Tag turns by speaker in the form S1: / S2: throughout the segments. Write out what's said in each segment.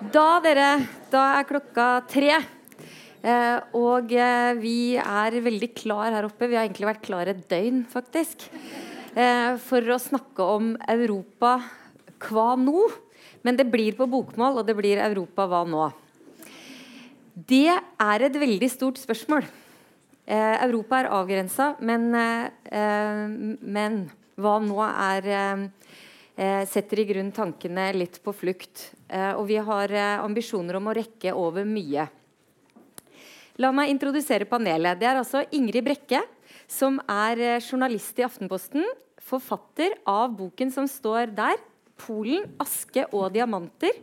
S1: Da, dere, da er klokka tre. Eh, og eh, vi er veldig klar her oppe. Vi har egentlig vært klar et døgn, faktisk. Eh, for å snakke om Europa hva nå? Men det blir på bokmål, og det blir Europa hva nå? Det er et veldig stort spørsmål. Eh, Europa er avgrensa, men, eh, men hva nå er eh, setter i grunn tankene litt på flukt. Eh, og vi har eh, ambisjoner om å rekke over mye. La meg introdusere panelet. Det er altså Ingrid Brekke, som er eh, journalist i Aftenposten. Forfatter av boken som står der. 'Polen, aske og diamanter'.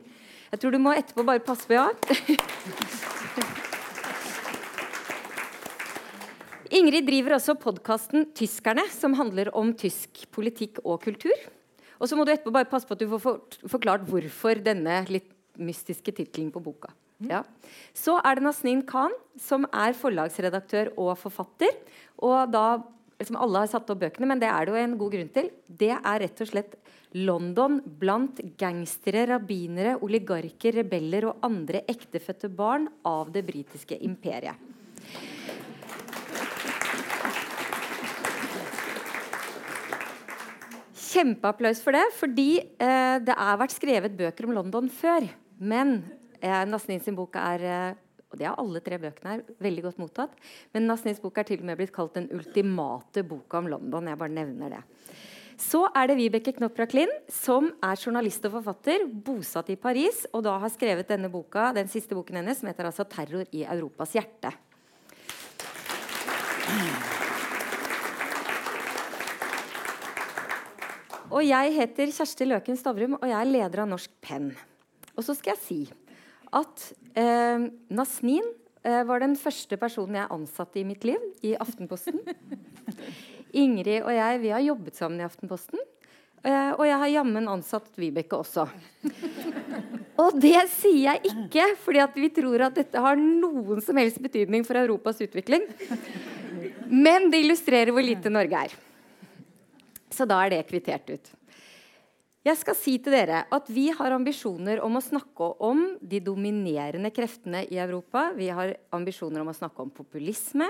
S1: Jeg tror du må etterpå bare passe på, ja. Ingrid driver også podkasten 'Tyskerne', som handler om tysk politikk og kultur. Og så må du etterpå bare passe på at du får forklart hvorfor denne litt mystiske tittelen på boka. Mm. Ja. Så er det Nasneen Khan, som er forlagsredaktør og forfatter. Og da liksom Alle har satt opp bøkene, men det er det jo en god grunn til. Det er rett og slett London blant gangstere, rabbinere, oligarker, rebeller og andre ektefødte barn av det britiske imperiet. Kjempeapplaus for det, fordi eh, det har vært skrevet bøker om London før. Men eh, Nasnin sin bok er eh, og det er alle tre bøkene her, veldig godt mottatt. Men Nasnins bok er til og med blitt kalt den ultimate boka om London. Jeg bare nevner det. Så er det Vibeke Knopra-Klinn, som er journalist og forfatter, bosatt i Paris, og da har skrevet denne boka, den siste boken hennes, som heter altså 'Terror i Europas hjerte'. Og jeg heter Kjersti Løken Stavrum, og jeg er leder av Norsk Penn. Og så skal jeg si at eh, Nasnin eh, var den første personen jeg ansatte i mitt liv i Aftenposten. Ingrid og jeg vi har jobbet sammen i Aftenposten. Eh, og jeg har jammen ansatt Vibeke også. Og det sier jeg ikke fordi at vi tror at dette har noen som helst betydning for Europas utvikling. Men det illustrerer hvor lite Norge er. Så da er det kvittert ut. Jeg skal si til dere at Vi har ambisjoner om å snakke om de dominerende kreftene i Europa. Vi har ambisjoner om å snakke om populisme,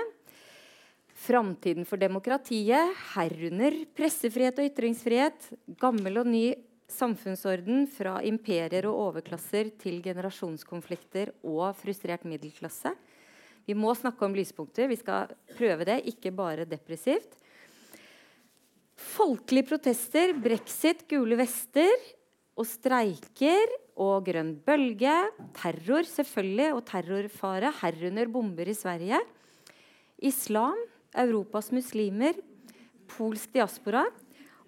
S1: framtiden for demokratiet, herunder pressefrihet og ytringsfrihet, gammel og ny samfunnsorden fra imperier og overklasser til generasjonskonflikter og frustrert middelklasse. Vi må snakke om lyspunkter. Vi skal prøve det, ikke bare depressivt. Folkelige protester, brexit, gule vester og streiker og grønn bølge. Terror selvfølgelig og terrorfare, herunder bomber i Sverige. Islam, Europas muslimer, polsk diaspora.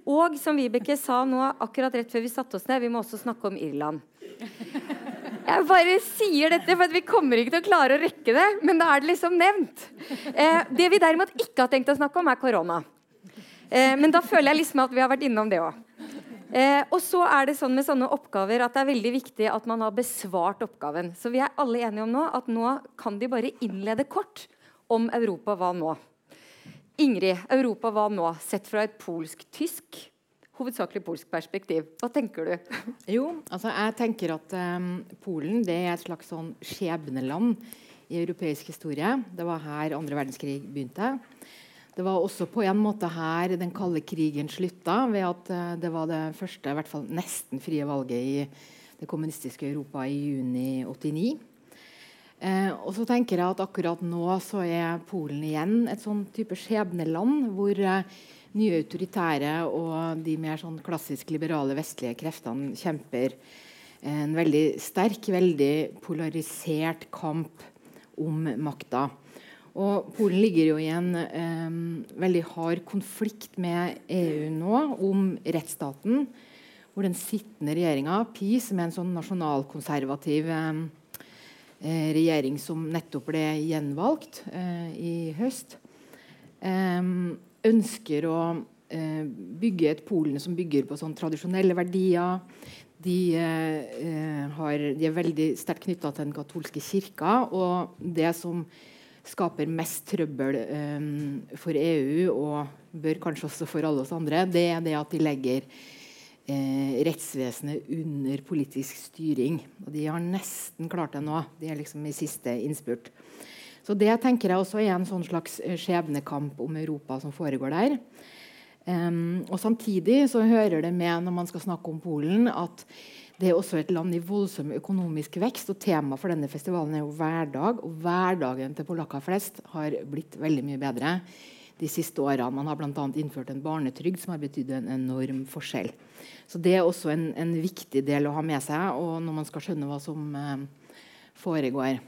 S1: Og som Vibeke sa nå akkurat rett før vi satte oss ned, vi må også snakke om Irland. Jeg bare sier dette, for vi kommer ikke til å klare å rekke det. Men da er det liksom nevnt. Eh, det vi derimot ikke har tenkt å snakke om, er korona. Eh, men da føler jeg liksom at vi har vært innom det òg. Eh, og så er det sånn med sånne oppgaver at det er veldig viktig at man har besvart oppgaven. Så vi er alle enige om nå at nå kan de bare innlede kort om Europa hva nå. Ingrid, Europa hva nå, sett fra et polsk-tysk, hovedsakelig polsk perspektiv. Hva tenker du?
S2: Jo, altså jeg tenker at um, Polen det er et slags sånn skjebneland i europeisk historie. Det var her andre verdenskrig begynte. Det var også på en måte her den kalde krigen slutta, ved at uh, det var det første i hvert fall nesten frie valget i det kommunistiske Europa i juni 89. Eh, og så tenker jeg at akkurat nå så er Polen igjen et sånn type skjebneland hvor eh, nye autoritære og de mer sånn klassisk liberale vestlige kreftene kjemper en veldig sterk, veldig polarisert kamp om makta. Og Polen ligger jo i en um, veldig hard konflikt med EU nå om rettsstaten. Hvor den sittende regjeringa, PiS, med en sånn nasjonalkonservativ um, regjering som nettopp ble gjenvalgt uh, i høst, ønsker å uh, bygge et Polen som bygger på sånn tradisjonelle verdier. De, uh, har, de er veldig sterkt knytta til den katolske kirka. Og det som skaper mest trøbbel um, for EU, og bør kanskje også for alle oss andre, det er det at de legger eh, rettsvesenet under politisk styring. Og de har nesten klart det nå. De er liksom i siste innspurt. Så det tenker jeg også er en sånn slags eh, skjebnekamp om Europa som foregår der. Um, og Samtidig så hører det med når man skal snakke om Polen, at det er også et land i voldsom økonomisk vekst. og Temaet for denne festivalen er jo hverdag. Og hverdagen til polakker flest har blitt veldig mye bedre de siste årene. Man har bl.a. innført en barnetrygd som har betydd en enorm forskjell. Så det er også en, en, viktig del å ha med seg og når man skal skjønne hva som eh, foregår.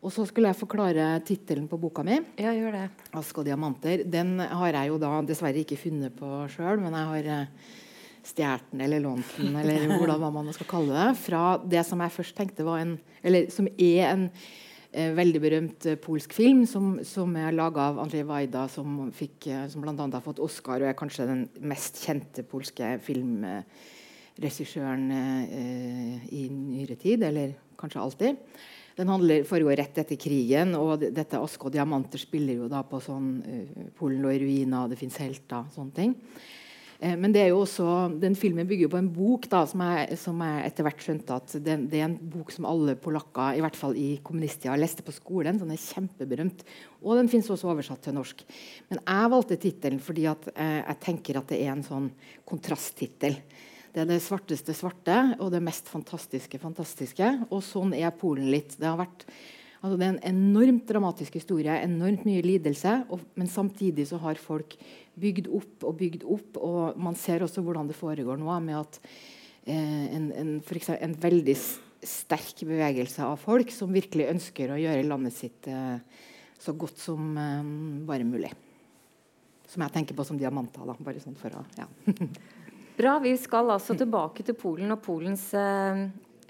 S2: Og så skulle jeg forklare tittelen på boka mi.
S1: Ja, gjør det.
S2: 'Ask og diamanter'. Den har jeg jo da dessverre ikke funnet på sjøl, men jeg har eh, stjålet den eller lånt den, eller hvordan hva man skal kalle det, fra det som jeg først tenkte var en Eller som er en eh, veldig berømt eh, polsk film som, som er laga av Andrzej Wajda, som, fikk, eh, som bl.a. har fått Oscar og er kanskje den mest kjente polske filmregissøren eh, i nyere tid, eller kanskje alltid. Den handler, foregår rett etter krigen, og dette Aske og diamanter spiller jo da på sånn uh, Polen lå i ruiner, det fins helter, sånne ting. Eh, men det er jo også, den filmen bygger på en bok da, som, jeg, som jeg etter hvert skjønte at det, det, er en bok som alle polakker i hvert fall i kommunisttida leste på skolen. Den er kjempeberømt. Og den fins også oversatt til norsk. Men jeg valgte tittelen fordi at, eh, jeg tenker at det er en sånn kontrasttittel. Det er det svarteste svarte og det mest fantastiske fantastiske. Og sånn er Polen litt. Det har vært Altså, det er en enormt dramatisk historie, enormt mye lidelse. Og, men samtidig så har folk bygd opp og bygd opp. Og man ser også hvordan det foregår nå, med at eh, en, en, eksempel, en, veldig sterk bevegelse av folk som virkelig ønsker å gjøre landet sitt eh, så godt som eh, bare mulig. Som jeg tenker på som diamanter. Da, bare sånn for å, ja.
S1: Bra. Vi skal altså tilbake til Polen og Polens eh,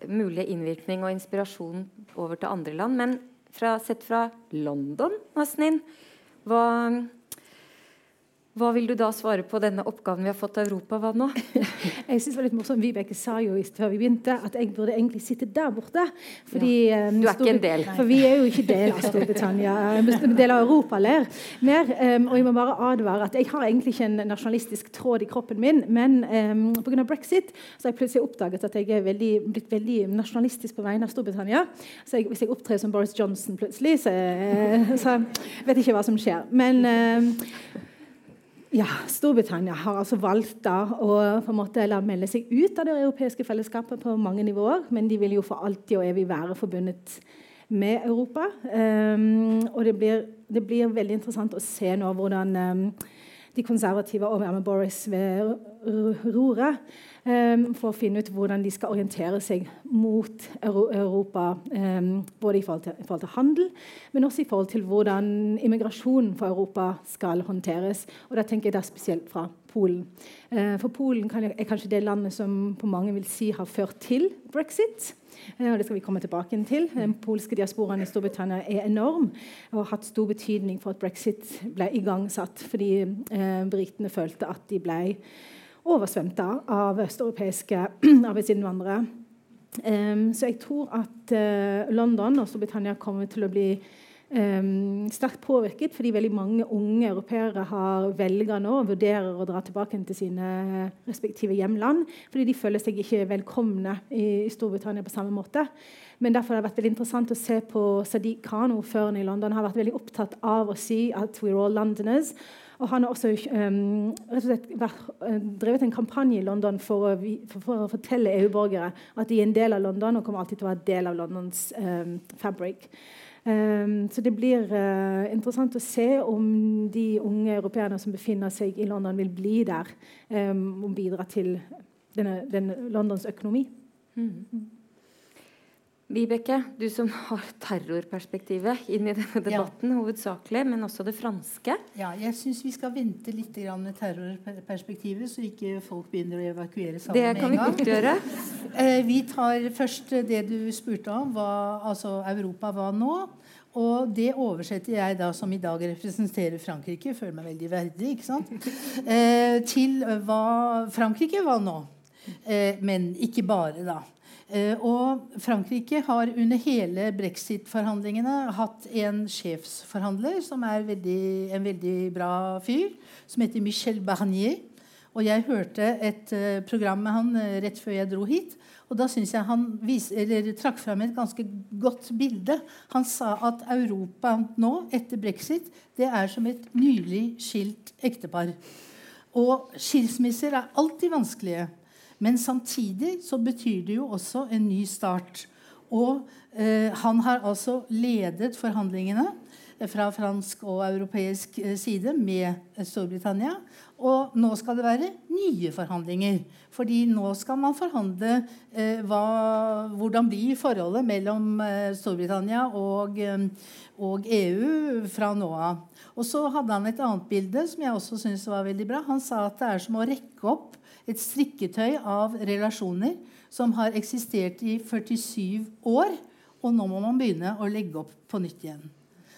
S1: mulige innvirkning og inspirasjon over til andre land. Men fra, sett fra London, Nasnin, hva, hva vil du da svare på denne oppgaven vi har fått av Europa? Hva nå?
S3: jeg synes det var litt morsomt. Vibeke sa jo før vi begynte at jeg burde egentlig sitte der borte. Fordi,
S1: ja. Um, du er ikke en del.
S3: For vi er jo ikke del av Storbritannia. En del av Europa ler mer um, og jeg må bare advare at jeg har egentlig ikke en nasjonalistisk tråd i kroppen min, men um, pga. brexit så har jeg plutselig oppdaget at jeg er veldig, blitt veldig nasjonalistisk på vegne av Storbritannia. Så jeg, hvis jeg opptrer som Boris Johnson plutselig, så, så vet jeg ikke hva som skjer. Men um, ja, Storbritannia har altså valgt da å på en måte melde seg ut av det europeiske fellesskapet på mange nivåer, men de vil jo for alltid og evig være forbundet med Europa. Um, og det blir, det blir, veldig interessant å se nå hvordan um, de konservative og med Boris ved roret for å finne ut hvordan de skal orientere seg mot Europa. Um, både i forhold, til, i forhold, til, handel, men også i forhold til hvordan immigrasjonen for Europa skal håndteres. Og da tenker jeg da spesielt fra Polen. Uh, for Polen er kanskje det landet som på mange vil si har ført til brexit. Og det skal vi komme tilbake til. Den polske diasporaen i Storbritannia er enorm og har hatt stor betydning for at brexit ble igangsatt, fordi eh, britene følte at de ble oversvømt av østeuropeiske arbeidsinnvandrere. Um, så jeg tror at uh, London og Storbritannia kommer til å bli um, sterkt påvirket fordi veldig mange unge europeere har velger nå og vurderer å dra tilbake til sine respektive hjemland fordi de føler seg ikke velkomne i, i Storbritannia på samme måte. Men derfor har det vært veldig interessant å se på Sadiq Khan, ordføreren i London, har vært veldig opptatt av å si at we're all Londoners. Og han har også um, rett og slett vært, uh, drevet en kampanje i London for å, for, å fortelle EU-borgere at de er en del av London og kommer alltid til å være del av Londons um, fabric. Um, så det blir uh, interessant å se om de unge europeerne som befinner seg i London, vil bli der og bidra til denne, denne Londons økonomi. Mm.
S1: Vibeke, du som har terrorperspektivet inn i denne debatten, ja. hovedsakelig, men også det franske.
S4: Ja, jeg syns vi skal vente litt med terrorperspektivet, så ikke folk begynner å evakuere sammen
S1: med en gang. Det kan vi godt gjøre.
S4: Eh, vi tar først det du spurte om, hva altså Europa var nå. Og det oversetter jeg da, som i dag representerer Frankrike, føler meg veldig verdig, ikke sant? Eh, til hva Frankrike var nå. Eh, men ikke bare, da. Eh, og Frankrike har under hele brexit-forhandlingene hatt en sjefsforhandler som er veldig, en veldig bra fyr, som heter Michel Barnier. Og jeg hørte et uh, program med han uh, rett før jeg dro hit. Og da syns jeg han vis, trakk fram et ganske godt bilde. Han sa at Europa nå, etter brexit, det er som et nylig skilt ektepar. Og skilsmisser er alltid vanskelige. Men samtidig så betyr det jo også en ny start. Og eh, han har altså ledet forhandlingene fra fransk og europeisk eh, side med Storbritannia. Og nå skal det være nye forhandlinger. Fordi nå skal man forhandle eh, hva, hvordan blir forholdet mellom eh, Storbritannia og, eh, og, EU fra nå av. Og så hadde han et annet bilde som jeg også syntes var veldig bra. Han sa at det er som å rekke opp et strikketøy av relasjoner som har eksistert i 47 år. Og nå må man begynne å legge opp på nytt igjen.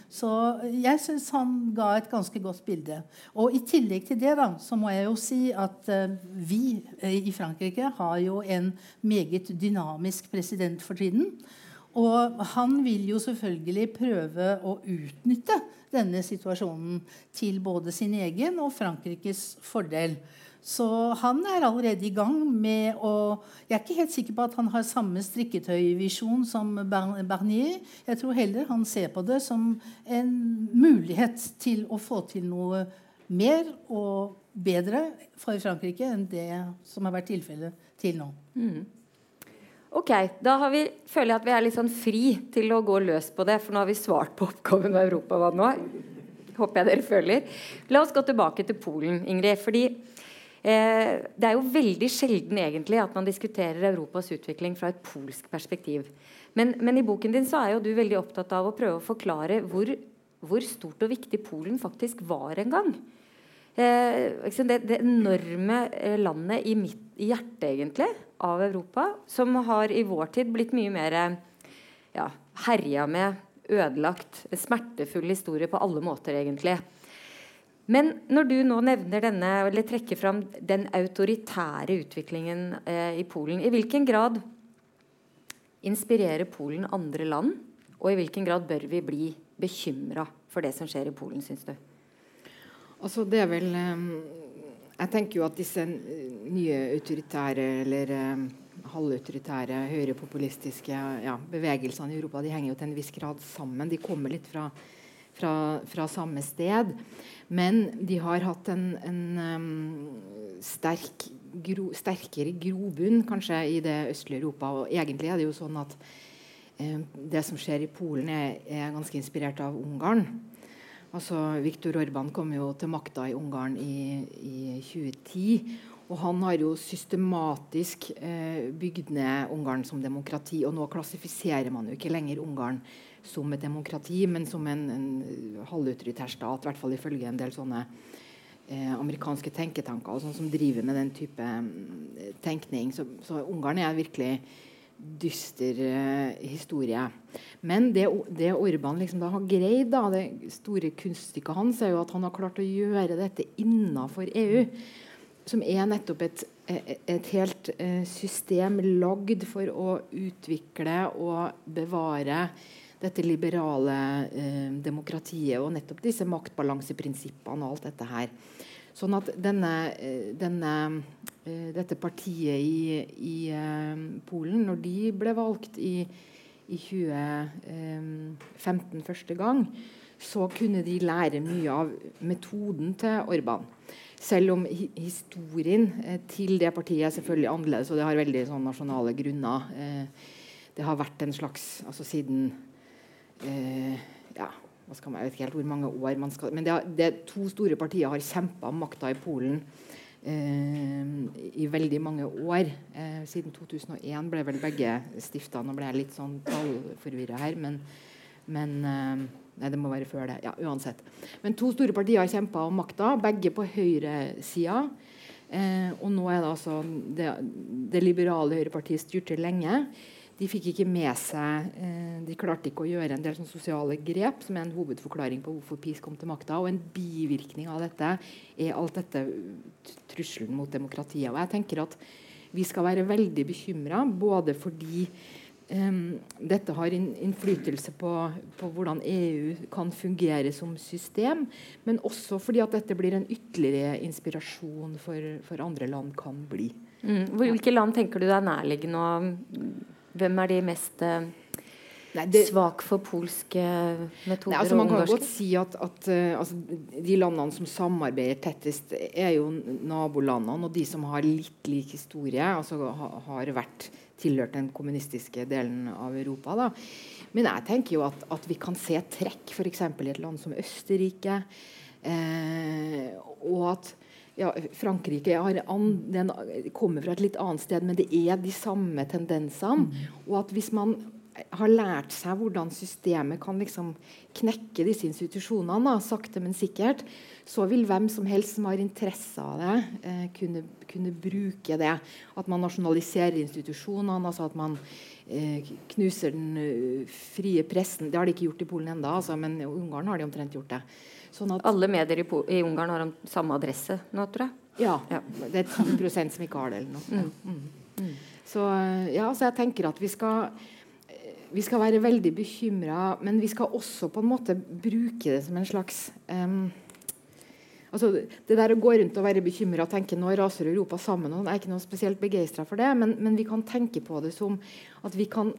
S4: Så jeg syns han ga et ganske godt bilde. Og i tillegg til det da, så må jeg jo si at uh, vi uh, i Frankrike har jo en meget dynamisk president for tiden. Og han vil jo selvfølgelig prøve å utnytte denne situasjonen til både sin egen og Frankrikes fordel. Så han er allerede i gang med å Jeg er ikke helt sikker på at han har samme strikketøyvisjon som Barnier. Jeg tror heller han ser på det som en mulighet til å få til noe mer og bedre for Frankrike enn det som har vært tilfellet til nå. Mm.
S1: Ok, Da vi, føler jeg at vi er litt sånn fri til å gå løs på det, for nå har vi svart på oppgaven med Europa hva nå. Håper jeg dere føler. La oss gå tilbake til Polen, Ingrid. fordi Eh, det er jo veldig sjelden egentlig at man diskuterer Europas utvikling fra et polsk perspektiv. Men, men, i boken din så er jo du veldig opptatt av å prøve å forklare hvor, hvor stort og viktig Polen faktisk var en gang. Eh, det, det, enorme eh, landet i, mitt, i hjertet egentlig av Europa, som har i vår tid blitt mye mer ja, herja med, ødelagt, smertefull historie på alle måter, egentlig. Men når du nå nevner denne, eller trekker fram den autoritære utviklingen eh, i Polen, i hvilken grad inspirerer Polen andre land? Og i hvilken grad bør vi bli bekymra for det som skjer i Polen, syns du?
S2: Altså, det er vel um, Jeg tenker jo at disse nye autoritære eller eh, halvautoritære, høyrepopulistiske ja, bevegelsene i Europa de henger jo til en viss grad sammen. De kommer litt fra fra, fra, samme sted. Men de har hatt en, en um, sterk, gro, sterkere grobunn kanskje i det østlige Europa. Og egentlig er det jo sånn at um, det som skjer i Polen, er, er, ganske inspirert av Ungarn. Altså, Viktor Orban kom jo til makta i Ungarn i, i 2010. Og han har jo systematisk eh, bygd ned Ungarn som demokrati. Og nå klassifiserer man jo ikke lenger Ungarn som et demokrati, men som en, en halvautoritær stat, i hvert fall ifølge en del sånne eh, amerikanske tenketanker og sånn som driver med den type eh, tenkning. Så, så, Ungarn er virkelig dyster eh, historie. Men det, det Orban liksom da har greid, da, det store kunststykket hans, er jo at han har klart å gjøre dette innafor EU. Som er nettopp et, et helt eh, system lagd for å utvikle og bevare dette liberale eh, demokratiet og nettopp disse maktbalanseprinsippene og alt dette her. Sånn at denne, eh, denne, eh, dette partiet i, i eh, Polen, når de ble valgt i, i 2015 første gang, så kunne de lære mye av metoden til Orban. Selv om historien til det partiet er selvfølgelig annerledes, og det har veldig sånn, nasjonale grunner. Det har vært en slags altså Siden eh, ja, man, Jeg vet ikke helt hvor mange år man skal Men det, det to store partier har kjempa om makta i Polen eh, i veldig mange år. Eh, siden 2001 ble vel begge stifta. Nå ble jeg litt sånn tallforvirra her, men, men eh, Nei, det må være før det. Ja, uansett. Men to store partier har kjempa om makta, begge på høyresida. Eh, og nå er det altså det, det liberale høyrepartiet styrte lenge. De fikk ikke med seg eh, De klarte ikke å gjøre en del sosiale grep, som er en hovedforklaring på hvorfor PiS kom til makta. Og en bivirkning av dette er alt dette trusselen mot demokratiet. Og jeg tenker at vi skal være veldig bekymra, både fordi um, dette har innflytelse på, på, hvordan EU kan fungere som system. Men også fordi at dette blir en ytterligere inspirasjon for, for andre land kan bli.
S1: Mm. Hvilke land tenker du er nærliggende? og Hvem er de mest svake Nei, det, svak for polske metoder
S2: nei, altså Man kan godt si at, at uh, altså, de landene som samarbeider tettest, er jo nabolandene. Og de som har litt lik historie, altså ha, har vært tilhørt den kommunistiske delen av Europa. Da. Men jeg tenker jo at, at vi kan se trekk f.eks. i et land som Østerrike. Eh, og at ja, Frankrike an, den, kommer fra et litt annet sted, men det er de samme tendensene. Mm. Og at hvis man har lært seg hvordan systemet kan liksom knekke disse institusjonene, da, sakte, men sikkert, så vil hvem som helst som har interesse av det, eh, kunne, kunne, bruke det. At man nasjonaliserer institusjonene, altså at man eh, knuser den uh, frie pressen. Det har de ikke gjort i Polen ennå, altså, men i Ungarn har de omtrent gjort det.
S1: Sånn Alle medier i, i, Ungarn har samme adresse nå, tror jeg?
S2: Ja. ja. Det er 10 som ikke har det. eller noe. Mm. Mm. Mm. Så, ja, så jeg tenker at vi skal vi skal være veldig bekymra, men vi skal også på en måte bruke det som en slags um, altså Det der å gå rundt og være bekymra og tenke nå raser Europa sammen og Jeg er ikke noe spesielt begeistra for det, men, men, vi kan tenke på det som at vi kan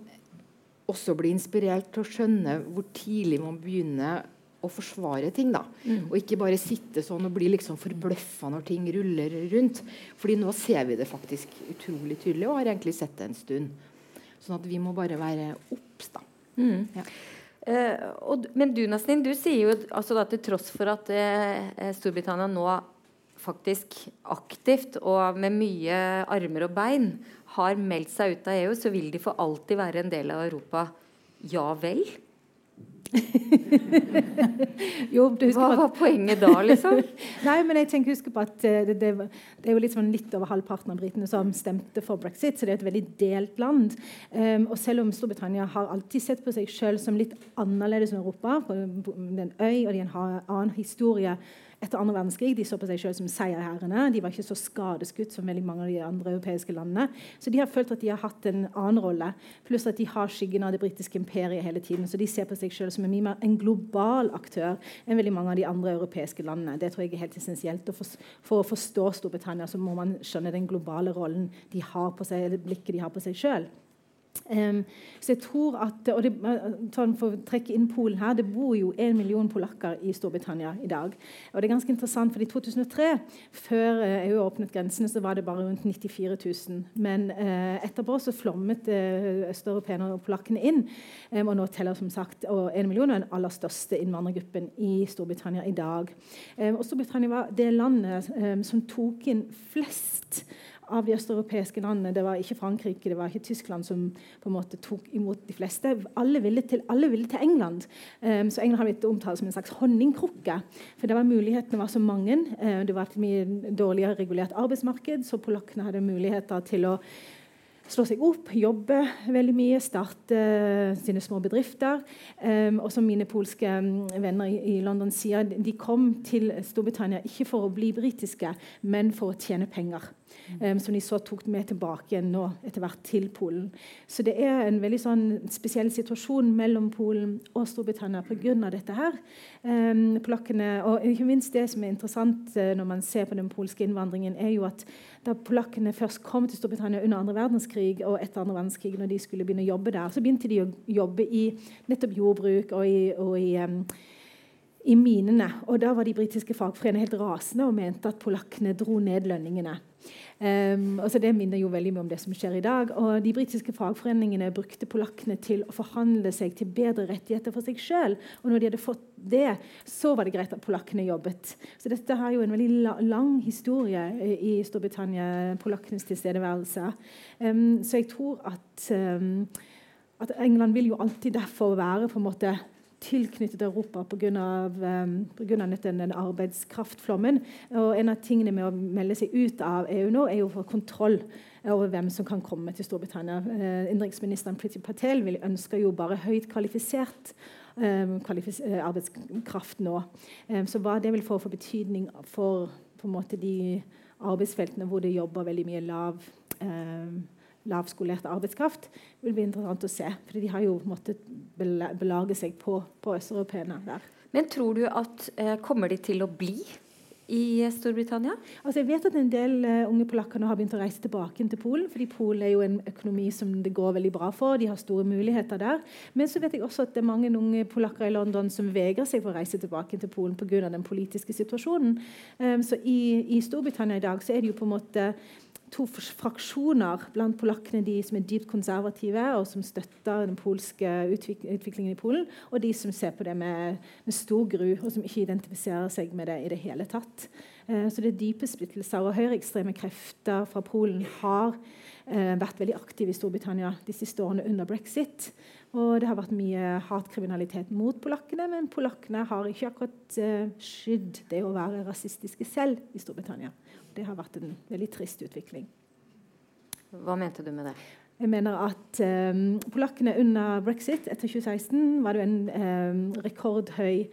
S2: også bli inspirert til å skjønne hvor tidlig man begynner å forsvare ting. da, mm. Og ikke bare sitte sånn og bli liksom forbløffa når ting ruller rundt. fordi nå ser vi det faktisk utrolig tydelig, og har egentlig sett det en stund. Sånn at vi må bare være obs, da. Mm. Ja.
S1: Eh, og, men du Nastin, du sier jo altså da, til tross for at eh, Storbritannia nå faktisk aktivt og med mye armer og bein har meldt seg ut av EU, så vil de for alltid være en del av Europa. Ja vel? jo, Hva var poenget da, liksom?
S3: Nei, men jeg tenker, husker på at eh, det, det, det, er jo sånn litt over halvparten av britene som stemte for brexit, så det er et veldig delt land. Um, og selv om Storbritannia har alltid sett på seg sjøl som litt annerledes enn Europa, på en øy og de har en annen historie etter andre verdenskrig. De så på seg selv som seierherrene. De var ikke så skadeskutt som veldig mange av de andre europeiske landene. Så de har følt at de har hatt en annen rolle. Pluss at de har skyggen av det britiske imperiet hele tiden. Så de ser på seg selv som en mye mer en global aktør enn veldig mange av de andre europeiske landene. Det tror jeg er helt essensielt. For, for, å forstå Storbritannia så må man skjønne den globale rollen de har på seg, eller blikket de har på seg sjøl. Um, så jeg tror at, og det, for å trekke inn Polen her, det bor jo en million polakker i Storbritannia i dag. Og det er ganske interessant, for I 2003, før uh, EU åpnet grensene, så var det bare rundt 94 000. Men uh, etterpå så flommet uh, østeuropeerne og polakkene inn. Og nå teller som sagt og en million er den aller største innvandrergruppen i Storbritannia i dag. Um, og Storbritannia var det landet som tok inn flest av de østeuropeiske landene. Det var ikke Frankrike det var ikke Tyskland som på en måte tok imot de fleste. Alle ville til, alle ville til England. Um, så England har blitt omtalt som en slags honningkrukke. For det var mulighetene var så mange. Uh, det var et mye dårligere regulert arbeidsmarked, så polakkene hadde muligheter til å slå seg opp, jobbe veldig mye, starte sine små bedrifter. Um, og som mine polske venner i, London sier, de kom til Storbritannia ikke for å bli britiske, men for å tjene penger um, som de så tok med tilbake nå etter hvert til Polen. Så det er en veldig sånn spesiell situasjon mellom Polen og Storbritannia pga. dette her. Um, og ikke minst det som er interessant uh, når man ser på den polske innvandringen, er jo at da polakkene først kom til Storbritannia under andre verdenskrig og etter andre verdenskrig, når de skulle begynne å jobbe der, så begynte de å jobbe i nettopp jordbruk og i, og i i minene. Og da var de britiske fagforeningene helt rasende og mente at polakkene dro ned lønningene. Um, og så Det minner jo veldig mye om det som skjer i dag. og De britiske fagforeningene brukte polakkene til å forhandle seg til bedre rettigheter for seg sjøl. Og når de hadde fått det, så var det greit at polakkene jobbet. Så dette har jo en veldig lang historie i Storbritannia, polakkenes tilstedeværelse. Um, så jeg tror at, um, at England vil jo alltid derfor være på en måte tilknyttet Europa pga. Um, den arbeidskraftflommen. Og En av tingene med å melde seg ut av EU nå, er jo for kontroll over hvem som kan komme til Storbritannia. Uh, innenriksministeren Priti Patel vil, ønsker jo bare høyt kvalifisert kvalifis uh, arbeidskraft nå. Um, så hva det vil få for betydning for på en måte de arbeidsfeltene hvor det jobber veldig mye lav um, lavskolert arbeidskraft, vil bli interessant å se. For de har jo måttet belage seg på, på østeuropeerne der.
S1: Men tror du at eh, kommer de til å bli i Storbritannia?
S3: Altså jeg vet at en del uh, unge polakker nå har begynt å reise tilbake til Polen. fordi Polen er jo en økonomi som det går veldig bra for. De har store muligheter der. Men så vet jeg også at det er mange unge polakker i London som vegrer seg for å reise tilbake til Polen pga. den politiske situasjonen. Um, så i, i, Storbritannia i dag så er det jo på en måte to fraksjoner blant polakkene. De som er dypt konservative og som støtter den polske utvik utviklingen i Polen, og de som ser på det med, med, stor gru, og som ikke identifiserer seg med det i det hele tatt. Eh, så det er dype splittelser. Og høyreekstreme krefter fra Polen har eh, vært veldig aktive i Storbritannia de siste årene under brexit. Og det har vært mye hatkriminalitet mot polakkene, men polakkene har ikke akkurat eh, skydd det å være rasistiske selv i Storbritannia. Det har vært en veldig trist utvikling.
S1: Hva mente du med det?
S3: Jeg mener at um, Polakkene under brexit etter 2016 var det en um, rekordhøy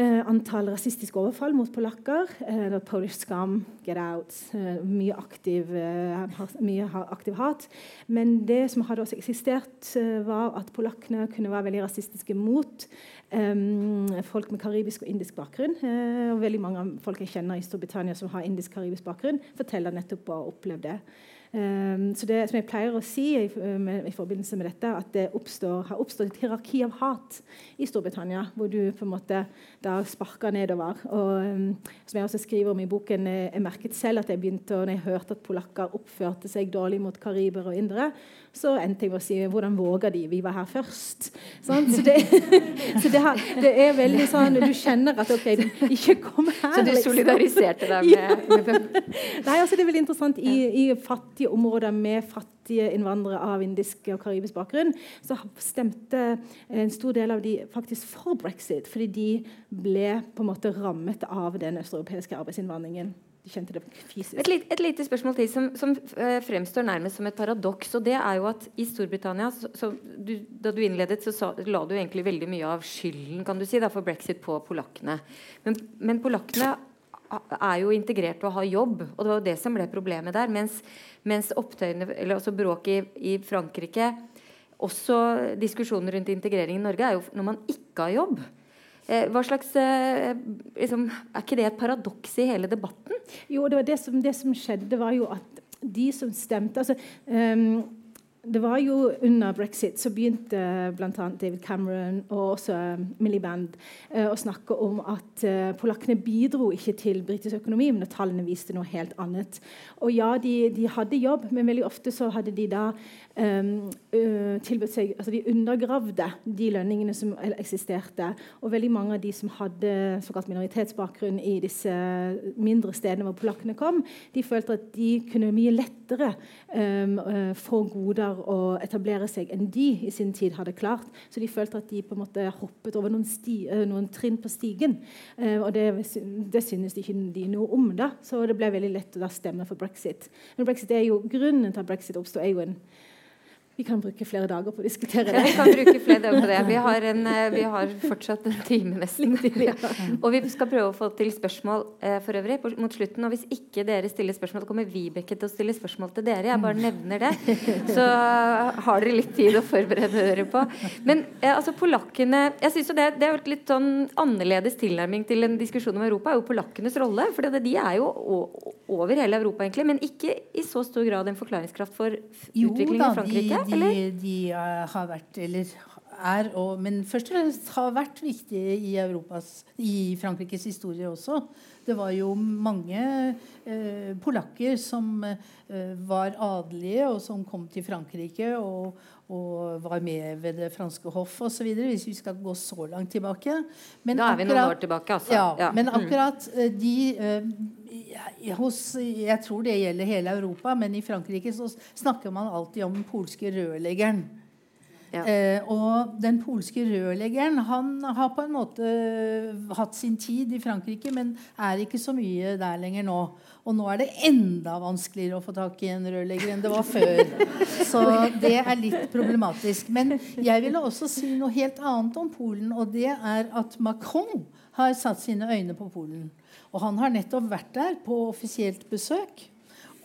S3: antall rasistiske overfall mot polakker. Uh, Polish scam, get out, uh, mye, aktiv, mye aktiv hat. Men det som hadde også eksistert, var at polakkene kunne være veldig rasistiske mot Um, folk med karibisk og indisk bakgrunn. Og veldig mange folk jeg kjenner i Storbritannia som har indisk-karibisk bakgrunn, forteller nettopp å ha opplevd det. Um, så det som jeg pleier å si i, i forbindelse med dette, at det oppstår, har oppstått et hierarki av hat i Storbritannia, hvor du på en måte da sparker nedover. Og um, som jeg også skriver om i boken, jeg, jeg merket selv at jeg begynte, når jeg hørte at polakker oppførte seg dårlig mot kariber og indere, så endte jeg med å si 'Hvordan våger de? Vi var her først'. Sånn? Så, det, så det, har, det, er veldig sånn Du kjenner at OK, ikke kom her.
S1: Så du liksom. solidariserte deg med, med
S3: Nei, altså Det er veldig interessant. I, i fattige områder med fattige innvandrere av indisk og karibisk bakgrunn, så stemte en stor del av de faktisk for brexit, fordi de ble på en måte rammet av den østeuropeiske arbeidsinnvandringen.
S1: Et, lit, et lite spørsmål til som, som uh, fremstår nærmest som et paradoks. og det er jo at I Storbritannia, så, så du, da du innledet, så sa, la du egentlig veldig mye av skylden kan du si, da, for brexit på polakkene. Men, men polakkene er jo integrert og har jobb, og det var jo det som ble problemet der. Mens, mens opptøyene, eller altså bråket i, i Frankrike, også diskusjoner rundt integrering i Norge, er jo når man ikke har jobb. Eh, hva slags, eh, liksom, Er ikke det et paradoks i hele debatten?
S3: Jo, det, det, som, det som, skjedde, var jo at de som stemte altså, um, det var jo Under brexit så begynte bl.a. David Cameron og også Milliband uh, å snakke om at polakkene bidro ikke til britisk økonomi, men tallene viste noe helt annet. Og ja, de, de, hadde jobb, men veldig ofte så hadde de da uh, tilbudt seg altså De undergravde de lønningene som eksisterte. Og veldig mange av de som hadde såkalt minoritetsbakgrunn i disse mindre stedene hvor polakkene kom, de følte at de kunne mye lettere um, få goder og etablere seg enn de i sin tid hadde klart. Så de følte at de på en måte hoppet over noen, sti, noen trinn på stigen. Um, og det, det synes de ikke de noe om. da, Så det ble veldig lett å da stemme for brexit. Men brexit er jo, grunnen til at brexit oppsto, er jo en vi kan bruke flere dager på å diskutere det.
S1: Vi kan bruke flere dager på det. Vi har, en, eh, vi har fortsatt en time nesten. Og vi skal prøve å få til spørsmål eh, for øvrig mot slutten. Og hvis ikke dere stiller spørsmål, kommer Vibeke til å stille spørsmål til dere. Jeg bare nevner det. Så har dere litt tid å forberede dere på. Men eh, altså polakkene jeg synes jo det, det er litt sånn annerledes tilnærming til en diskusjon om Europa, er jo polakkenes rolle. For de er jo over hele Europa, egentlig, men ikke i så stor grad en forklaringskraft for utviklingen i Frankrike
S4: de, de uh, har vært, eller er, og, men først og fremst har vært viktige i, Europas, i Frankrikes historie også. Det var jo mange eh, polakker som eh, var adelige, og som kom til Frankrike og, og var med ved det franske hoff osv. Hvis vi skal gå så langt tilbake.
S1: Men da er vi akkurat, noen år tilbake, altså.
S4: Ja, ja. Men mm. akkurat eh, de eh, hos, Jeg tror det gjelder hele Europa, men i Frankrike så snakker man alltid om den polske rørleggeren. Ja. Eh, og den polske rørleggeren han har på en måte hatt sin tid i Frankrike, men er ikke så mye der lenger nå. Og nå er det enda vanskeligere å få tak i en rørlegger enn det var før. Så det er litt problematisk. Men jeg ville også si noe helt annet om Polen, og det er at Macron har satt sine øyne på Polen. Og han har nettopp vært der på offisielt besøk.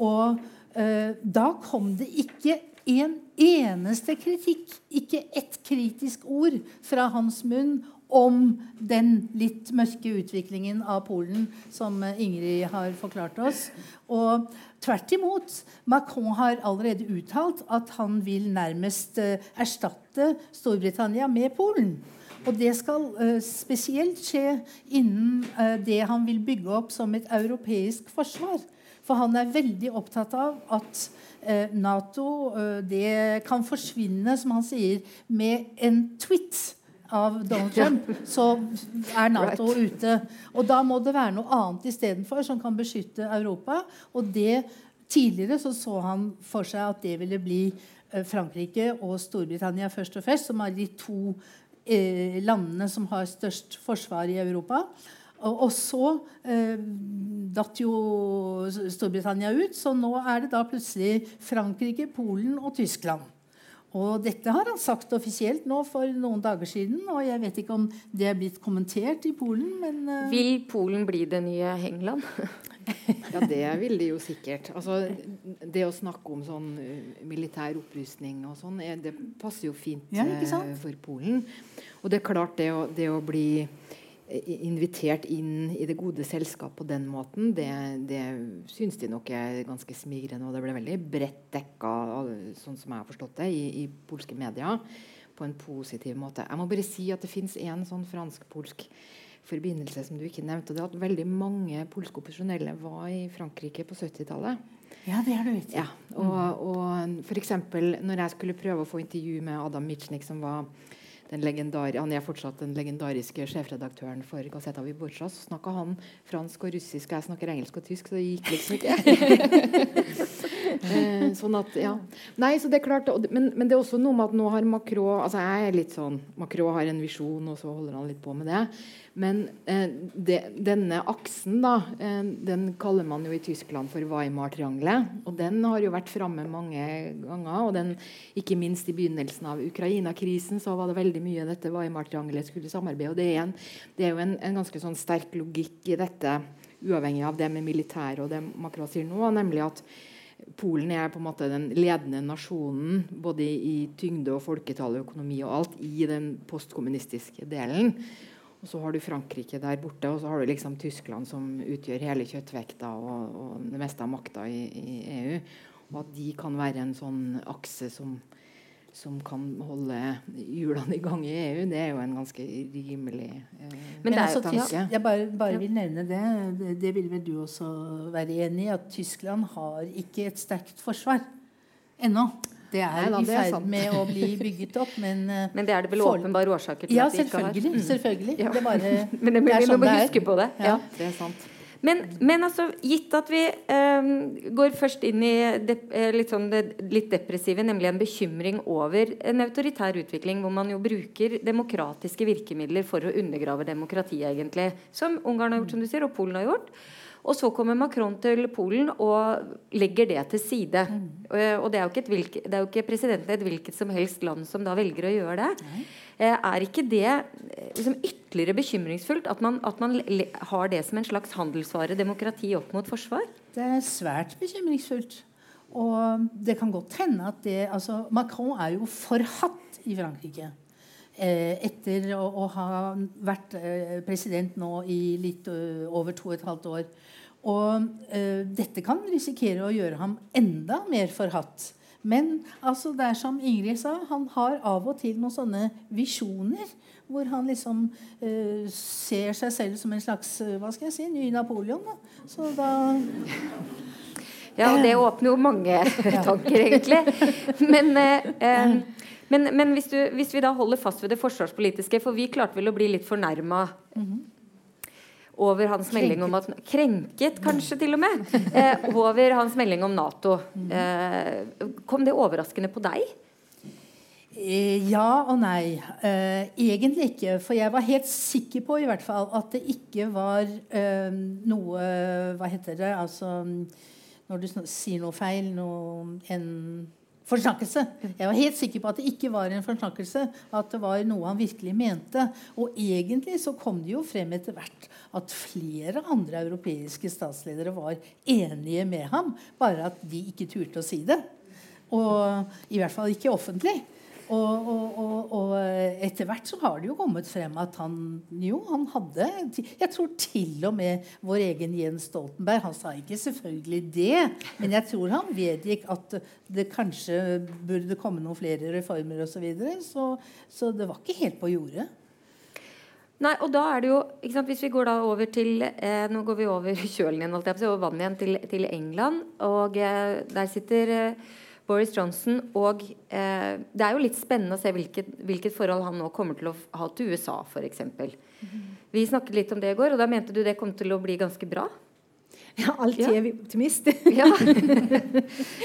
S4: Og eh, da kom det ikke en eneste kritikk, ikke ett kritisk ord fra hans munn om den litt mørke utviklingen av Polen som Ingrid har forklart oss. Og tvert imot. Macron har allerede uttalt at han vil nærmest uh, erstatte Storbritannia med Polen. Og det skal uh, spesielt skje innen det han vil bygge opp som et europeisk forsvar. For han er veldig opptatt av at Nato det kan forsvinne, som han sier, med en tweet av Donald Trump, så er Nato ute. Og da må det være noe annet istedenfor som kan beskytte Europa. Og det Tidligere så, så han for seg at det ville bli eh, Frankrike og Storbritannia først og fremst, som er de to eh, landene som har størst forsvar i Europa. Og, og så eh, datt jo Storbritannia ut, så nå er det da plutselig Frankrike, Polen og Tyskland. Og dette har han sagt offisielt nå for noen dager siden. Og jeg vet ikke om det er blitt kommentert i Polen, men uh...
S1: Vil Polen bli det nye England?
S2: ja, det vil de jo sikkert. Altså, det å snakke om sånn uh, militær opprustning og sånn, det passer jo fint
S4: ja,
S2: for Polen. Og det er klart, det å, det å bli invitert inn i det gode selskap på den måten, det, det syns de nok er ganske smigrende. Og det ble veldig bredt dekka, sånn som jeg har forstått det, i, i polske medier på en positiv måte. Jeg må bare si at det fins en sånn fransk-polsk forbindelse som du ikke nevnte. og det er at Veldig mange polske opposisjonelle var i Frankrike på 70-tallet.
S4: Ja, det har du ikke
S2: Ja, og, og for eksempel, når jeg skulle prøve å få intervju med Adam Michnik, som var han er fortsatt den legendariske sjefredaktøren for Gazeta Vyborcza. Så snakka han fransk og russisk, og jeg snakker engelsk og tysk, så det gikk liksom ikke. eh, sånn at, ja. Nei, så det er klart, men, men, det er også noe med at nå har Macron altså jeg er litt sånn, Macron har en visjon, og så holder han litt på med det. Men eh, de, denne aksen da, eh, den kaller man jo i Tyskland for Weimar-triangelet. Og den har jo vært framme mange ganger. og den, Ikke minst i begynnelsen av Ukraina-krisen så var det veldig mye dette Weimar-triangelet skulle samarbeide. og Det er, en, det er jo en, en, ganske sånn sterk logikk i dette, uavhengig av det med militæret og det Macron sier nå, nemlig at Polen er på en måte den ledende nasjonen både i tyngde og folketall og økonomi og alt i den postkommunistiske delen. Og så har du Frankrike der borte, og så har du liksom Tyskland, som utgjør hele kjøttvekta og, og det meste av makta i, i, EU. Og at de kan være en sånn akse som, som kan holde hjulene i gang i EU, det er jo en ganske rimelig eh,
S4: Men altså, tanke. Jeg bare, bare, vil nevne det. det. Det vil vel du også være enig i, at Tyskland har ikke et sterkt forsvar ennå. Det er Nei, i ferd med å bli bygget opp, men
S1: eh, Men det er det vel åpenbare årsaker til
S4: ja,
S1: at de ikke har?
S4: Selvfølgelig. Mm. selvfølgelig. Ja. Det bare,
S1: men det, det er sånn vi må huske på det.
S2: Ja. det er sant.
S1: Men, men, altså, gitt at vi eh, går først inn i de, eh, litt, sånn det, litt depressive, nemlig en bekymring over en autoritær utvikling, hvor man jo bruker demokratiske virkemidler for å undergrave demokratiet, egentlig. Som Ungarn har gjort, som du sier, og Polen har gjort. Og så kommer Macron til Polen og legger det til side. Mm. Og det er, hvilke, det er, jo ikke presidenten i et hvilket som helst land som da velger å gjøre det. Mm. Er ikke det eh, liksom ytterligere bekymringsfullt at man, at man, har det som en slags handelsvare, demokrati opp mot forsvar?
S4: Det er svært bekymringsfullt. Og det kan godt hende at det altså, Macron er jo forhatt i Frankrike. Eh, etter å, ha vært eh, president nå i litt over to og et halvt år. Og dette kan risikere å gjøre ham enda mer forhatt. Men altså, det er som Ingrid sa, han har av og til noen sånne visjoner. Hvor han liksom uh, ser seg selv som en slags uh, hva skal jeg si, ny Napoleon. Da. Så da
S1: Ja, og det åpner jo mange tanker, egentlig. Men, eh, men, men hvis, du, hvis, vi da holder fast ved det forsvarspolitiske, for vi klarte vel å bli litt fornærma mm -hmm over hans melding om at Krenket, kanskje, til og med. Eh, over hans melding om Nato. Eh, kom det overraskende på deg?
S4: Eh, ja og nei. Eh, egentlig ikke. For jeg var helt sikker på i hvert fall at det ikke var eh, noe Hva heter det? Altså når du sier noe feil, noe, en forsnakkelse. Jeg var helt sikker på at det ikke var en forsnakkelse. At det var noe han virkelig mente. Og egentlig så kom det jo frem etter hvert at flere andre europeiske statsledere var enige med ham, bare at de ikke turte å si det. Og i hvert fall ikke offentlig. Og, og, og, og, etter hvert så har det jo kommet frem at han jo, han hadde Jeg tror til og med vår egen Jens Stoltenberg Han sa ikke selvfølgelig det, men jeg tror han vedgikk at det kanskje burde komme noen flere reformer osv. Så, videre, så Så det var ikke helt på jordet.
S1: Nei, og da er det jo sant, Hvis vi går da over til eh, Nå går vi over kjølen igjen, holdt jeg på, over vann igjen til, til England. Og eh, der sitter eh, Boris Johnson. Og eh, det er jo litt spennende å se hvilket, hvilket, forhold han nå kommer til å ha til USA, f.eks. Mm -hmm. Vi snakket litt om det i går, og da mente du det kom til å bli ganske bra?
S3: Ja, alltid ja. er vi optimist.
S1: ja.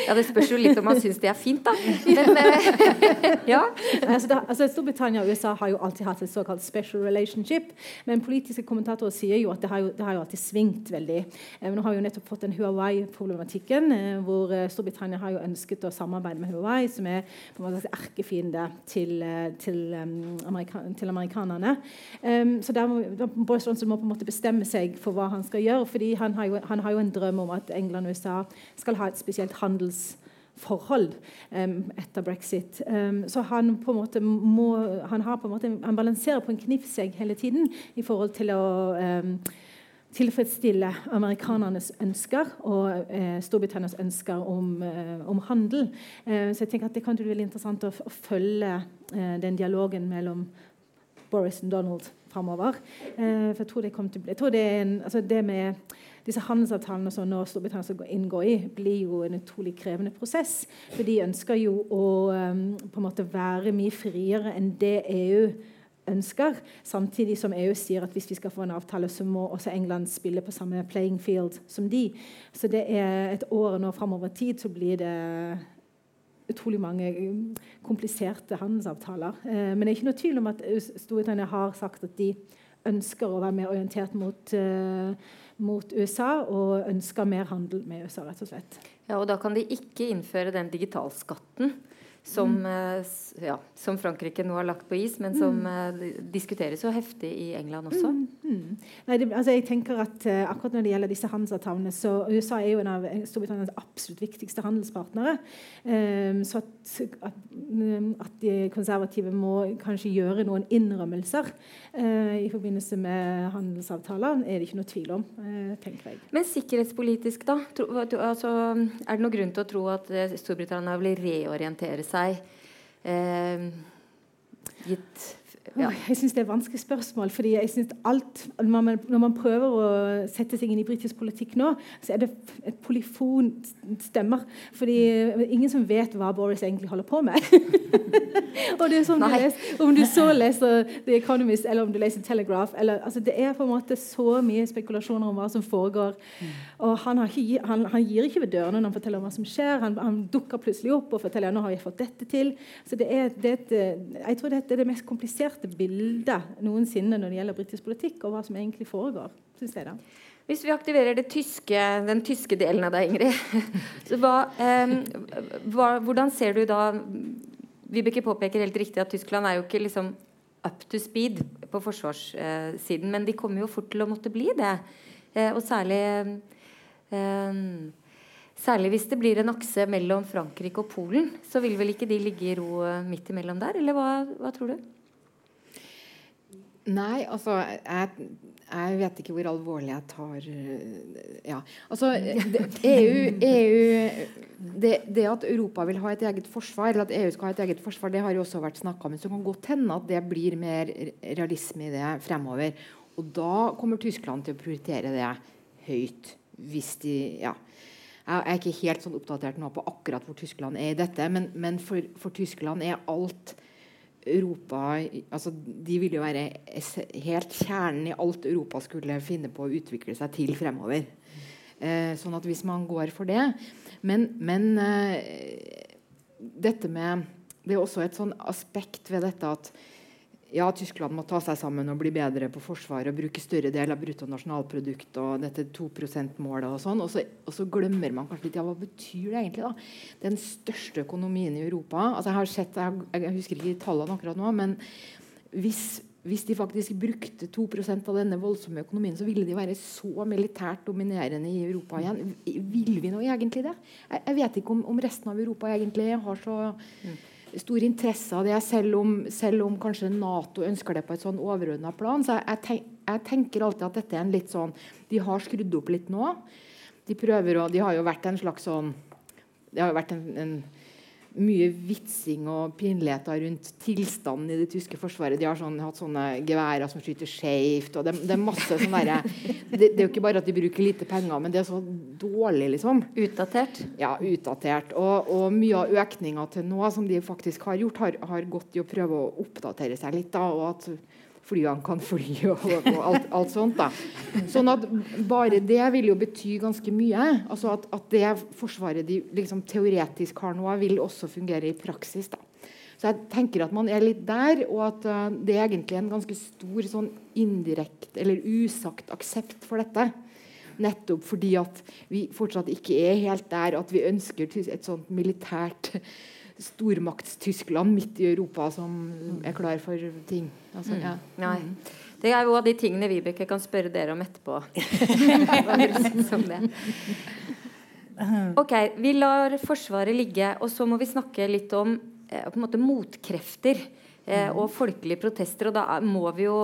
S1: ja. det spørs jo litt om man syns det er fint, da. Men,
S3: eh, ja. altså, altså, Storbritannia og USA har jo alltid hatt et såkalt special relationship. Men politiske kommentatorer sier jo at det har jo, det har jo alltid svingt veldig. Eh, nå har vi jo nettopp fått den Huawei-problematikken, eh, hvor Storbritannia har jo ønsket å samarbeide med Huawei, som er på en måte erkefiende til, til, um, amerika til amerikanerne. Um, så der må, Boris Johnson må på en måte bestemme seg for hva han skal gjøre. fordi han har jo, han han har jo en drøm om at England og USA skal ha et spesielt handelsforhold um, etter brexit. Um, så han på en måte må, han, har på en måte, han balanserer på en knivsegg hele tiden i forhold til å um, tilfredsstille amerikanernes ønsker og eh, Storbritannias ønsker om, eh, om handel. Eh, så jeg tenker at Det kan bli veldig interessant å, å følge eh, den dialogen mellom Boris og Donald framover. For jeg tror det kommer til å bli jeg tror det, er en, altså det med disse handelsavtalene som nå Storbritannia skal inngå i, blir jo en utrolig krevende prosess. For de ønsker jo å um, på en måte være mye friere enn det EU ønsker. Samtidig som EU sier at hvis vi skal få en avtale, så må også England spille på samme playing field som de. Så det er et år nå framover tid så blir det utrolig mange um, kompliserte handelsavtaler. Eh, men det er ikke noe tvil om at Storbritannia har sagt at de ønsker å være mer orientert mot uh, mot USA og ønsker mer handel med USA. rett og slett.
S1: Ja, og Da kan de ikke innføre den digitalskatten som, mm. Eh, ja, som, Frankrike nå har lagt på is, men som mm. uh, diskuteres jo heftig i England også. Mm.
S3: mm. Nei, det, altså jeg tenker at uh, akkurat Når det gjelder disse handelsavtalene, så USA er jo en av Storbritannias absolutt viktigste handelspartnere. Um, så at, at, um, at, de konservative må kanskje gjøre noen innrømmelser uh, i forbindelse med handelsavtaler, er det ikke noe tvil om. tenker jeg.
S1: Men sikkerhetspolitisk, da? Tro, altså, er det noen grunn til å tro at Storbritannia vil reorientere seg eh, gitt
S3: ja. Jeg syns det er et vanskelig spørsmål. fordi jeg synes alt, når man, når man, prøver å sette seg inn i britisk politikk nå, så er det et polyfon stemmer. fordi ingen som vet hva Boris egentlig holder på med. og det er sånn du leser, Om du så leser The Economist eller om du leser Telegraph eller, altså Det er på en måte så mye spekulasjoner om hva som foregår. Mm. Og han, ikke, han, han, gir ikke ved dørene når han forteller om hva som skjer. Han, han dukker plutselig opp og forteller nå har jeg fått dette til. Så det er, det er et, jeg tror dette er det mest kompliserte balanserte bildet noensinne når det gjelder britisk politikk, og hva som egentlig foregår. Synes jeg da.
S1: Hvis vi aktiverer tyske, den tyske delen av deg, Ingrid, hva, eh, hva, hvordan ser du da Vibeke påpeker helt riktig at Tyskland er jo ikke liksom up to speed på forsvarssiden, men de kommer jo fort til å måtte bli det. Eh, og særlig eh, Særlig hvis det blir en akse mellom Frankrike og Polen, så vil vel ikke de ligge i ro midt imellom der? Eller hva, hva tror du?
S2: Nei, altså jeg, jeg, vet ikke hvor alvorlig jeg tar Ja. Altså EU, EU det, det, at Europa vil ha et eget forsvar, eller at EU skal ha et eget forsvar, det har jo også vært snakka om. Så det kan godt hende at det blir mer realisme i det fremover. Og da kommer Tyskland til å prioritere det høyt. Hvis de Ja. Jeg er ikke helt sånn oppdatert nå på akkurat hvor Tyskland er i dette, men, men for, for Tyskland er alt Europa altså De ville jo være helt kjernen i alt Europa skulle finne på å utvikle seg til fremover. Eh, sånn at hvis man går for det Men, men eh, dette med Det er også et sånn aspekt ved dette at ja, Tyskland må ta seg sammen og bli bedre på forsvar og bruke større del av bruttonasjonalprodukt og dette 2 %-målet og sånn. Og, og, så glemmer man kanskje litt ja, hva betyr det egentlig. da? Den største økonomien i Europa altså Jeg har sett, jeg, jeg husker ikke tallene akkurat nå, men hvis, hvis de faktisk brukte 2% av denne voldsomme økonomien, så ville de være så militært dominerende i Europa igjen. Vil vi nå egentlig det? Jeg, jeg vet ikke om, om, resten av Europa egentlig har så mm stor interesse av det, selv om, selv om, kanskje Nato ønsker det på et sånn overordna plan. Så jeg, tenk, jeg, tenker alltid at dette er en litt sånn De har skrudd opp litt nå. De prøver å De har jo vært en slags sånn Det har jo vært en, en mye vitsing og pinligheter rundt tilstanden i det tyske forsvaret. De har sånn, hatt sånne geværer som skyter skjevt. Det, det, er masse sånn det, det, er jo ikke bare at de bruker lite penger, men det er så dårlig, liksom.
S1: Utdatert?
S2: Ja, utdatert. Og, og mye av økninga til nå som de faktisk har gjort, har, har gått i å prøve å oppdatere seg litt. Da, og at flyene kan fly og, og alt, alt, sånt. da. Sånn at Bare det vil jo bety ganske mye. Altså at, at det forsvaret de liksom teoretisk har nå, vil også fungere i praksis. da. Så jeg tenker at man er litt der, og at uh, det er egentlig en ganske stor sånn indirekte eller usagt aksept for dette. Nettopp fordi at vi fortsatt ikke er helt der at vi ønsker et sånt militært stormaktstyskland midt i Europa som er klar for ting. Altså,
S1: mm. ja. Nei. Mm. Det er jo av de tingene Vibeke kan spørre dere om etterpå. ok, Vi lar Forsvaret ligge, og så må vi snakke litt om eh, på en måte motkrefter eh, og folkelige protester. Og da må vi jo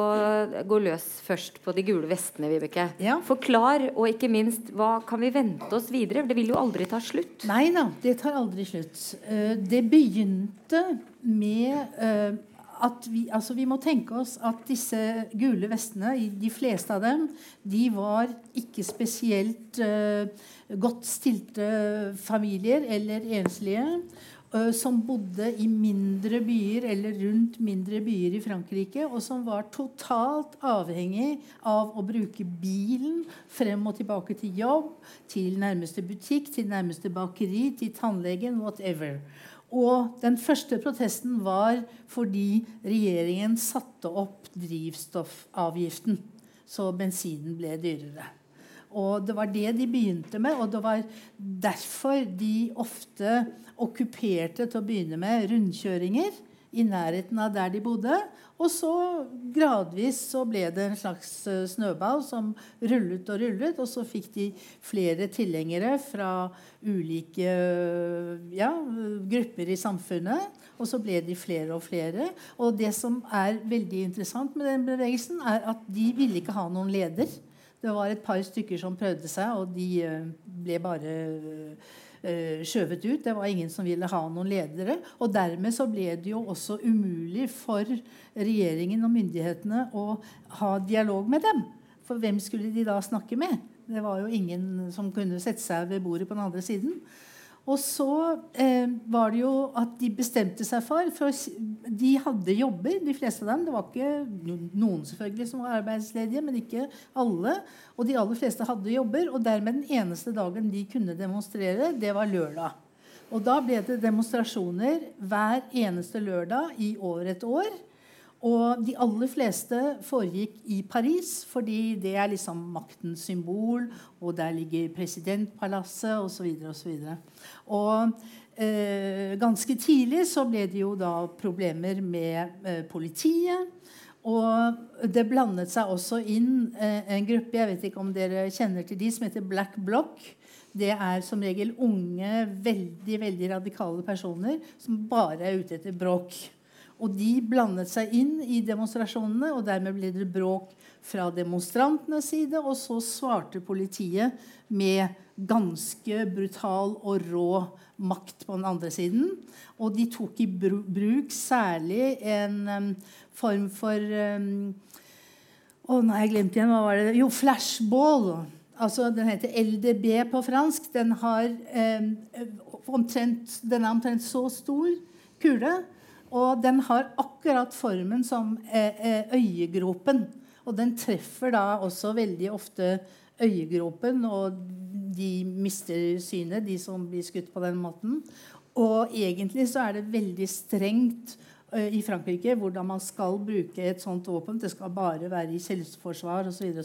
S1: gå løs først på de gule vestene, Vibeke. Ja. Forklar, og ikke minst, hva kan vi vente oss videre? Det vil jo aldri ta slutt.
S4: Nei da, det tar aldri slutt. Uh, det begynte med uh, at vi, altså vi må tenke oss at disse gule vestene, de fleste av dem, de var ikke spesielt uh, godt stilte familier eller enslige som bodde i mindre byer eller rundt mindre byer i Frankrike, og som var totalt avhengig av å bruke bilen frem og tilbake til jobb, til nærmeste butikk, til nærmeste bakeri, til tannlegen, whatever. Og den første protesten var fordi regjeringen satte opp drivstoffavgiften. Så bensinen ble dyrere. Og det var det de begynte med, og det var derfor de ofte okkuperte til å begynne med rundkjøringer i nærheten av der de bodde. Og så gradvis så ble det en slags eh, snøball som rullet og rullet. Og så fikk de flere tilhengere fra ulike ja, grupper i samfunnet. Og så ble de flere og flere. Og det som er veldig interessant med den bevegelsen, er at de ville ikke ha noen leder. Det var et par stykker som prøvde seg, og de eh, ble bare uh, skjøvet ut. Det var ingen som ville ha noen ledere. Og dermed så ble det jo også umulig for regjeringen og myndighetene å ha dialog med dem. For hvem skulle de da snakke med? Det var jo ingen som kunne sette seg ved bordet på den andre siden. Og så eh, var det jo at de bestemte seg for For de hadde jobber, de fleste av dem. Det var ikke noen selvfølgelig som var arbeidsledige, men ikke alle. Og de aller fleste hadde jobber. Og dermed den eneste dagen de kunne demonstrere, det var lørdag. Og da ble det demonstrasjoner hver eneste lørdag i over et år. Og de aller fleste foregikk i Paris, fordi det er liksom maktens symbol, og der ligger presidentpalasset osv. videre, Og eh, ganske tidlig så ble det jo da problemer med eh, politiet. Og det blandet seg også inn eh, en gruppe jeg vet ikke om dere kjenner til de, som heter Black Block. Det er som regel unge, veldig veldig radikale personer som bare er ute etter bråk. Og de blandet seg inn i demonstrasjonene, og dermed ble det bråk fra demonstrantenes side. Og så svarte politiet med ganske brutal og rå makt på den andre siden. Og de tok i bruk særlig en form for um, nå nei, jeg glemte igjen. Hva var det? Jo, flashball. Altså, den heter LDB på fransk. Den, har, um, omtrent, den er omtrent så stor kule og den har akkurat formen som eh, eh, øyegropen. Og den treffer da også veldig ofte øyegropen, og de mister synet, de som blir skutt på den måten. Og egentlig så er det veldig strengt eh, i Frankrike hvordan man skal bruke et sånt våpen. Det skal bare være i selvforsvar osv.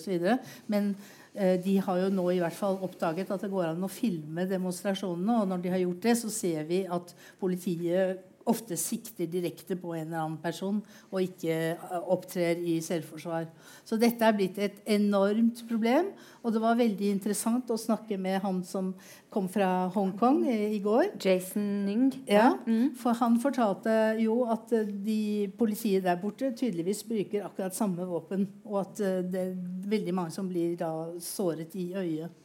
S4: Men de har jo nå i hvert fall oppdaget at det går an å filme demonstrasjonene. Og når de har gjort det, så ser vi at politiet ofte sikter direkte på en eller annen person og ikke eh, opptrer i selvforsvar. Så dette er blitt et enormt problem. Og det var veldig interessant å snakke med han som kom fra Hongkong i, i går.
S1: Jason Ning.
S4: Ja, For han fortalte jo at eh, de politiet der borte tydeligvis bruker akkurat samme våpen. Og at eh, det er veldig mange som blir da såret i øyet.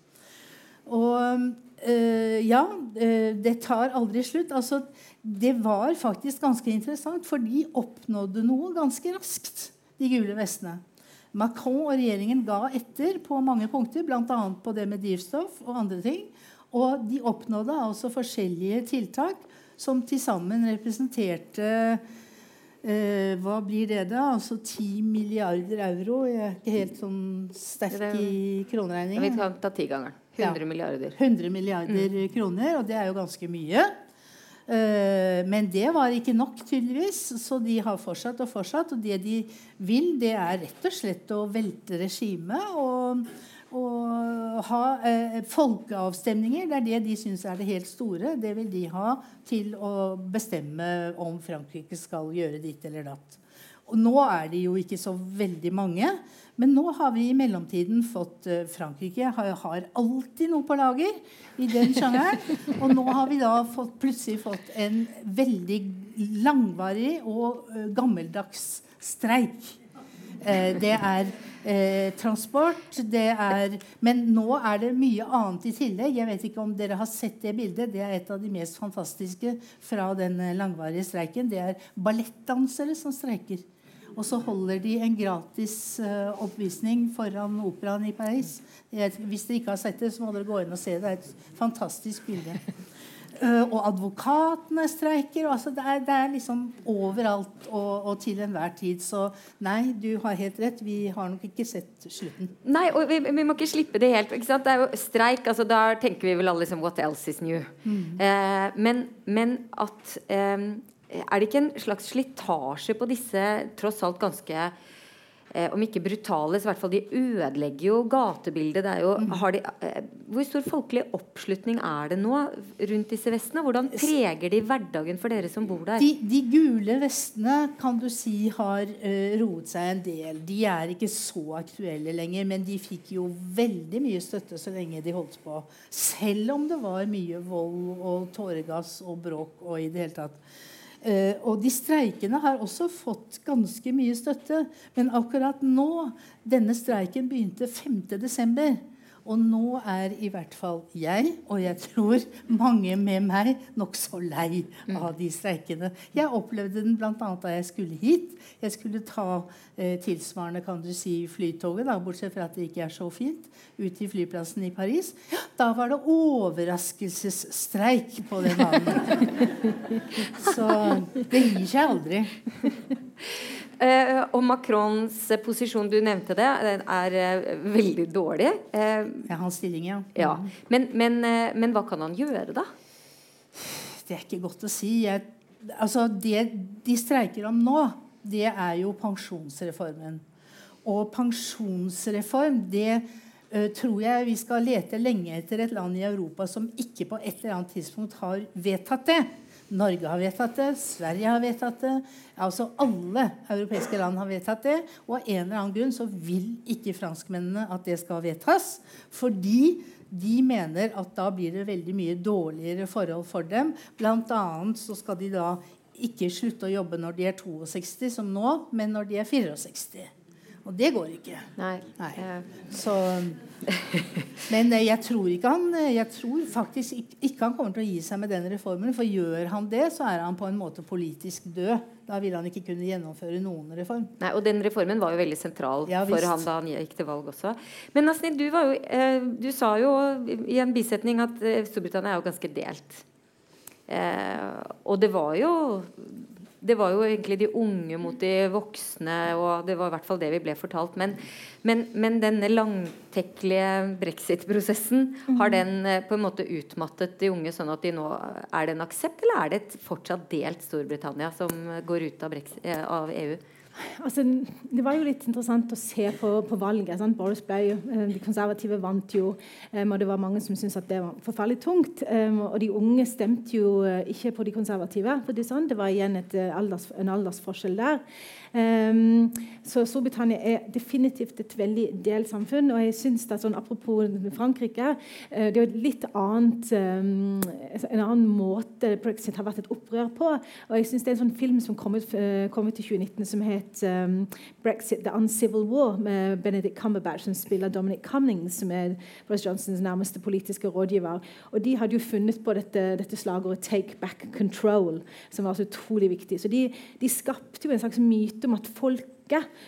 S4: Og øh, ja, uh, det tar aldri slutt. Altså, det var faktisk ganske interessant, for de oppnådde noe ganske raskt, de gule vestene. Macron og regjeringen ga etter på mange punkter, bl.a. på det med drivstoff og andre ting. Og de oppnådde altså forskjellige tiltak som til sammen representerte uh, Hva blir det, da? Altså 10 milliarder euro? Jeg er ikke helt sånn sterk i kroneregningen.
S1: Vi kan ta tigangeren. 100
S4: Ja.
S1: milliarder.
S4: 100 milliarder kroner, og det er jo ganske mye. Eh, men det var ikke nok, tydeligvis. Så de har fortsatt og fortsatt. Og det de vil, det er rett og slett å velte regimet og, og ha eh, folkeavstemninger. Det er det de syns er det helt store. Det vil de ha til å bestemme om Frankrike skal gjøre ditt eller datt. Og nå er de jo ikke så veldig mange. Men nå har vi i mellomtiden fått eh, Frankrike har, har alltid noe på lager i den sjangeren. Og nå har vi da fått, plutselig fått en veldig langvarig og eh, gammeldags streik. Eh, det er eh, transport, det er Men nå er det mye annet i tillegg. Jeg vet ikke om dere har sett det bildet. Det er et av de mest fantastiske fra den langvarige streiken. Det er ballettdansere som streiker. Og så holder de en gratis eh, oppvisning foran operaen i Paris. Hvis dere ikke har sett det, så må dere gå inn og se det. Det er et fantastisk bilde. Eh, og advokatene streiker. Altså det, er, det er liksom overalt og, og til enhver tid. Så nei, du har helt rett. Vi har nok ikke sett slutten.
S1: Nei, og vi, vi må ikke slippe det helt. Ikke sant? Det er jo streik. altså Da tenker vi vel alle liksom What else is new? Eh, men, men at eh, Er det ikke en slags slitasje på disse tross alt ganske eh, om ikke brutale, så i hvert fall de ødelegger jo gatebildet. Det er jo, har de, eh, hvor stor folkelig oppslutning er det nå rundt disse vestene? Hvordan preger de hverdagen for dere som bor der?
S4: De, de gule vestene kan du si har uh, roet seg en del. De er ikke så aktuelle lenger, men de fikk jo veldig mye støtte så lenge de holdt på. Selv om det var mye vold og tåregass og bråk og i det hele tatt. Eh, og de streikende har også fått ganske mye støtte. Men akkurat nå Denne streiken begynte 5.12. Og nå er i hvert fall jeg, og jeg tror mange med meg, nokså lei av de streikene. Jeg opplevde den bl.a. da jeg skulle hit. Jeg skulle ta eh, tilsvarende kan du si, flytoget, da, bortsett fra at det ikke er så fint, ut til flyplassen i Paris. Da var det overraskelsesstreik på den banen. Så det gir seg aldri.
S1: Eh, og Macrons eh, posisjon, du nevnte det, den er eh, veldig dårlig. Eh,
S4: Ja, hans stilling, ja.
S1: ja. men, men, eh, men hva kan han gjøre, da?
S4: Det er ikke godt å si. Jeg, altså det de streiker om nå, det er jo pensjonsreformen. Og pensjonsreform, det eh, tror jeg vi skal lete lenge etter et land i Europa som ikke på et eller annet tidspunkt har vedtatt det. Norge har vedtatt det, Sverige har vedtatt det. Altså Alle europeiske land har vedtatt det. Og av en eller annen grunn så vil ikke franskmennene at det skal vedtas. Fordi de mener at da blir det veldig mye dårligere forhold for dem. Blant annet så skal de da ikke slutte å jobbe når de er 62, som nå, men når de er 64. Og det går ikke.
S1: Nei.
S4: Nei.
S1: Eh,
S4: Så, men eh, jeg tror ikke han eh, Jeg tror faktisk ikke, ikke han kommer til å gi seg med den reformen. For gjør han det, så er han på en måte politisk død. Da vil han ikke kunne gjennomføre noen reform.
S1: Nei, og den reformen var jo veldig sentral
S4: Ja,
S1: for han da han gikk til valg også. Men Nasrin, du, var jo, du sa jo i en bisetning at Storbritannia er jo ganske delt. Og det var jo det var jo egentlig de unge mot de voksne, og det var i hvert fall det vi ble fortalt. Men, men, men denne langtekkelige brexit-prosessen, mm. har den eh, på en måte utmattet de unge, sånn at de nå Er det en aksept, eller er det et fortsatt delt Storbritannia som går ut av, brexit, eh, av EU?
S3: Altså, det var jo litt interessant å se på, på valget. Sant? Boris ble, jo, De konservative vant jo, um, og det var mange som syntes at det var forferdelig tungt. Um, og de unge stemte jo ikke på de konservative. For det, sånn. det var igjen et, alders, en aldersforskjell der. Um, så Storbritannia er definitivt et veldig delt samfunn. Og jeg synes at sånn, Apropos Frankrike, uh, det er et litt annet en annen måte brexit har vært et opprør på. Og jeg synes Det er en sånn film som kom ut, uh, kom ut i 2019 som het um, 'Brexit The Uncivil War', med Benedict Cumberbatch, som spiller Dominic Cummings, som er Boris Johnsons nærmeste politiske rådgiver. Og De hadde jo funnet på dette, dette slagordet 'Take back control', som var så utrolig viktig. Så de, de skapte jo en slags myte om at folk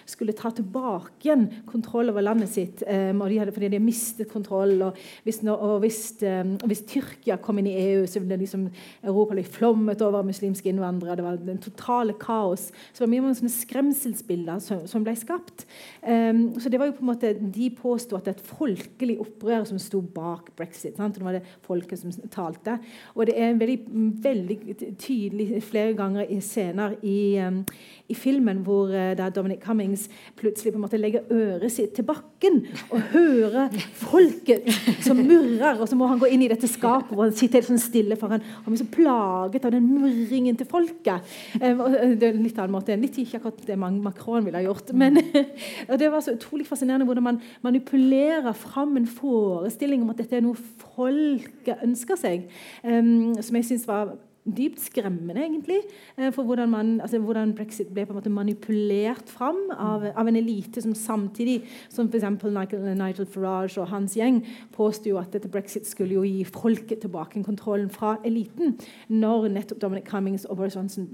S3: skulle ta tilbake igjen kontroll over landet sitt. Um, de hadde, fordi de hadde mistet kontroll. Og hvis, og hvis, um, hvis, Tyrkia kom inn i EU, så ville liksom Europa bli flommet over muslimske innvandrere. Det var den totale kaos. Så det var mye sånne skremselsbilder som, som ble skapt. Um, så det var jo på en måte, De påsto at det er et folkelig opprør som sto bak brexit. Sant? Det var det folket som talte. Og det er veldig, veldig tydelig flere ganger i scener i, um, i filmen hvor uh, det er Dominic Cummings plutselig på en måte legger øret sitt til bakken og hører folket som murrer. Og så må han gå inn i dette skapet hvor han sitter helt sånn stille, for han, han blir så plaget av den murringen til folket. Um, det er en litt annen måte, litt ikke akkurat det Macron ville ha gjort. Men det var så utrolig fascinerende hvordan man manipulerer fram en forestilling om at dette er noe folket ønsker seg, um, som jeg syns var dypt skremmende, egentlig. Eh, for hvordan, man, altså, hvordan, brexit ble på en måte manipulert fram av, av en elite som samtidig som f.eks. Nigel, Nigel Farage og hans gjeng påsto at dette brexit skulle jo gi folket tilbake kontrollen fra eliten, når nettopp Dominic Cummings og Boris Johnson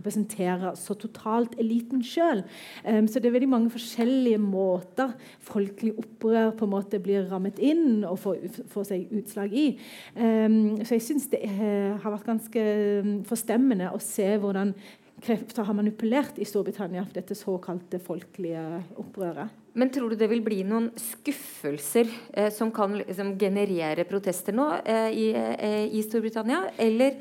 S3: representerer så totalt eliten sjøl. Um, så det er veldig mange forskjellige måter folkelig opprør på en måte blir rammet inn og får, får seg utslag i. Um, så jeg syns det er, har vært ganske forstemmende å se hvordan krefter har manipulert i Storbritannia for dette såkalte folkelige opprøret.
S1: Men tror du det vil bli noen skuffelser eh, som kan liksom, generere protester nå eh, i, eh, i Storbritannia? Eller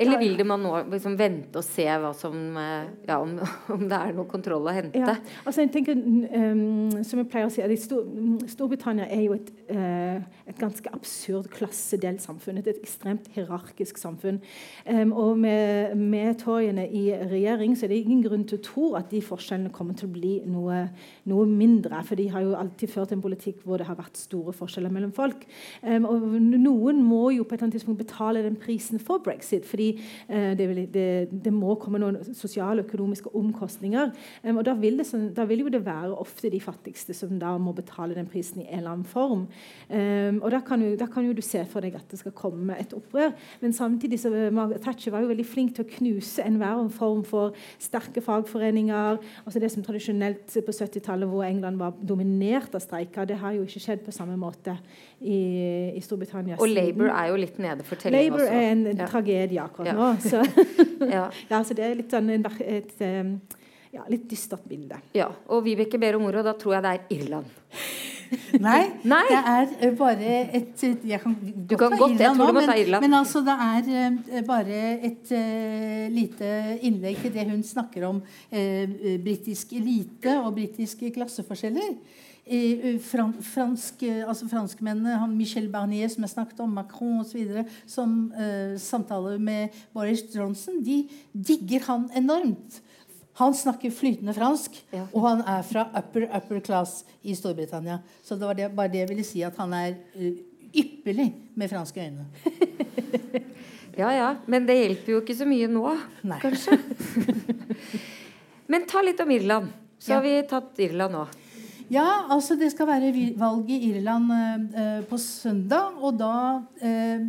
S1: eller vil det man nå liksom vente og se som, eh, ja, om, om, det er noe kontroll å hente? Ja,
S3: altså jeg tenker, um, som jeg pleier å si, Stor Storbritannia er jo et, uh, et ganske absurd klassedelt samfunn. Et, ekstremt hierarkisk samfunn. Um, og med, med Torjene i regjering så er det ingen grunn til å tro at de forskjellene kommer til å bli noe, noe mindre. For de har jo alltid ført en politikk hvor det har vært store forskjeller mellom folk. Um, og noen må jo på et eller annet tidspunkt betale den prisen for brexit. fordi fordi eh, det, vil, det, det, må komme noen sosiale og økonomiske omkostninger. Og da vil, det, da vil, jo det være ofte de fattigste som da må betale den prisen i en eller annen form. Og da kan, jo, da kan, jo, du se for deg at det skal komme et opprør. Men samtidig så Margaret Thatcher var jo veldig flink til å knuse enhver form for sterke fagforeninger. altså Det som tradisjonelt på 70-tallet, hvor England var dominert av streiker, det har jo ikke skjedd på samme måte i, i Storbritannia.
S1: Og Labour er jo litt nede for telling
S3: Labour er en ja. tragedie akkurat nå. Så. ja. så det er litt sånn et, et, ja, litt dystert bilde.
S1: Ja, Og Vibeke ber om ordet, og da tror jeg det er Irland.
S4: Nei, Nei, det er bare et Jeg kan godt
S1: du kan ta godt, Irland nå,
S4: men,
S1: Irland.
S4: men, altså det er bare et uh, lite innlegg til det hun snakker om uh, britisk elite og britiske klasseforskjeller. Fran, fransk, altså franskmennene, han Michel Barnier, som jeg snakket om, Macron osv., som uh, samtaler med Boris Johnson, de digger han enormt. Han snakker flytende fransk, ja. og han er fra upper upper class i Storbritannia. Så det var det, bare det jeg ville si, at han er uh, ypperlig med franske øyne.
S1: ja, ja. Men det hjelper jo ikke så mye nå, Nei. kanskje. men ta litt om Irland. Så ja. har vi tatt Irland nå.
S4: Ja, altså det skal være valg i Irland eh, på søndag. Og da eh,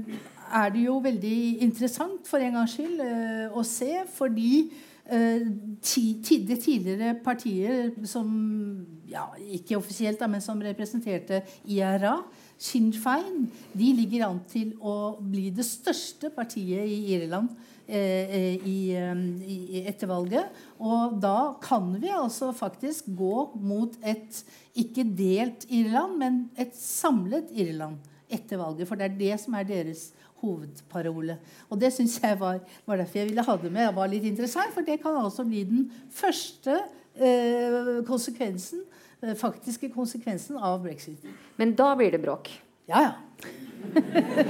S4: er det jo veldig interessant for en gangs skyld eh, å se, fordi eh, ti, det tidligere partiet som ja, ikke offisielt, da, men som representerte IRA, Sinn Fein, de ligger an til å bli det største partiet i Irland eh, i, i, etter valget. Og da kan vi altså faktisk gå mot et ikke delt Irland, men et samlet Irland etter valget. For det er det som er deres hovedparole. Og det syns jeg var, var, derfor jeg ville ha det med. Det var litt interessant, for det kan altså bli den første eh, konsekvensen, eh, faktiske konsekvensen av brexit.
S1: Men da blir det bråk?
S4: Ja, ja.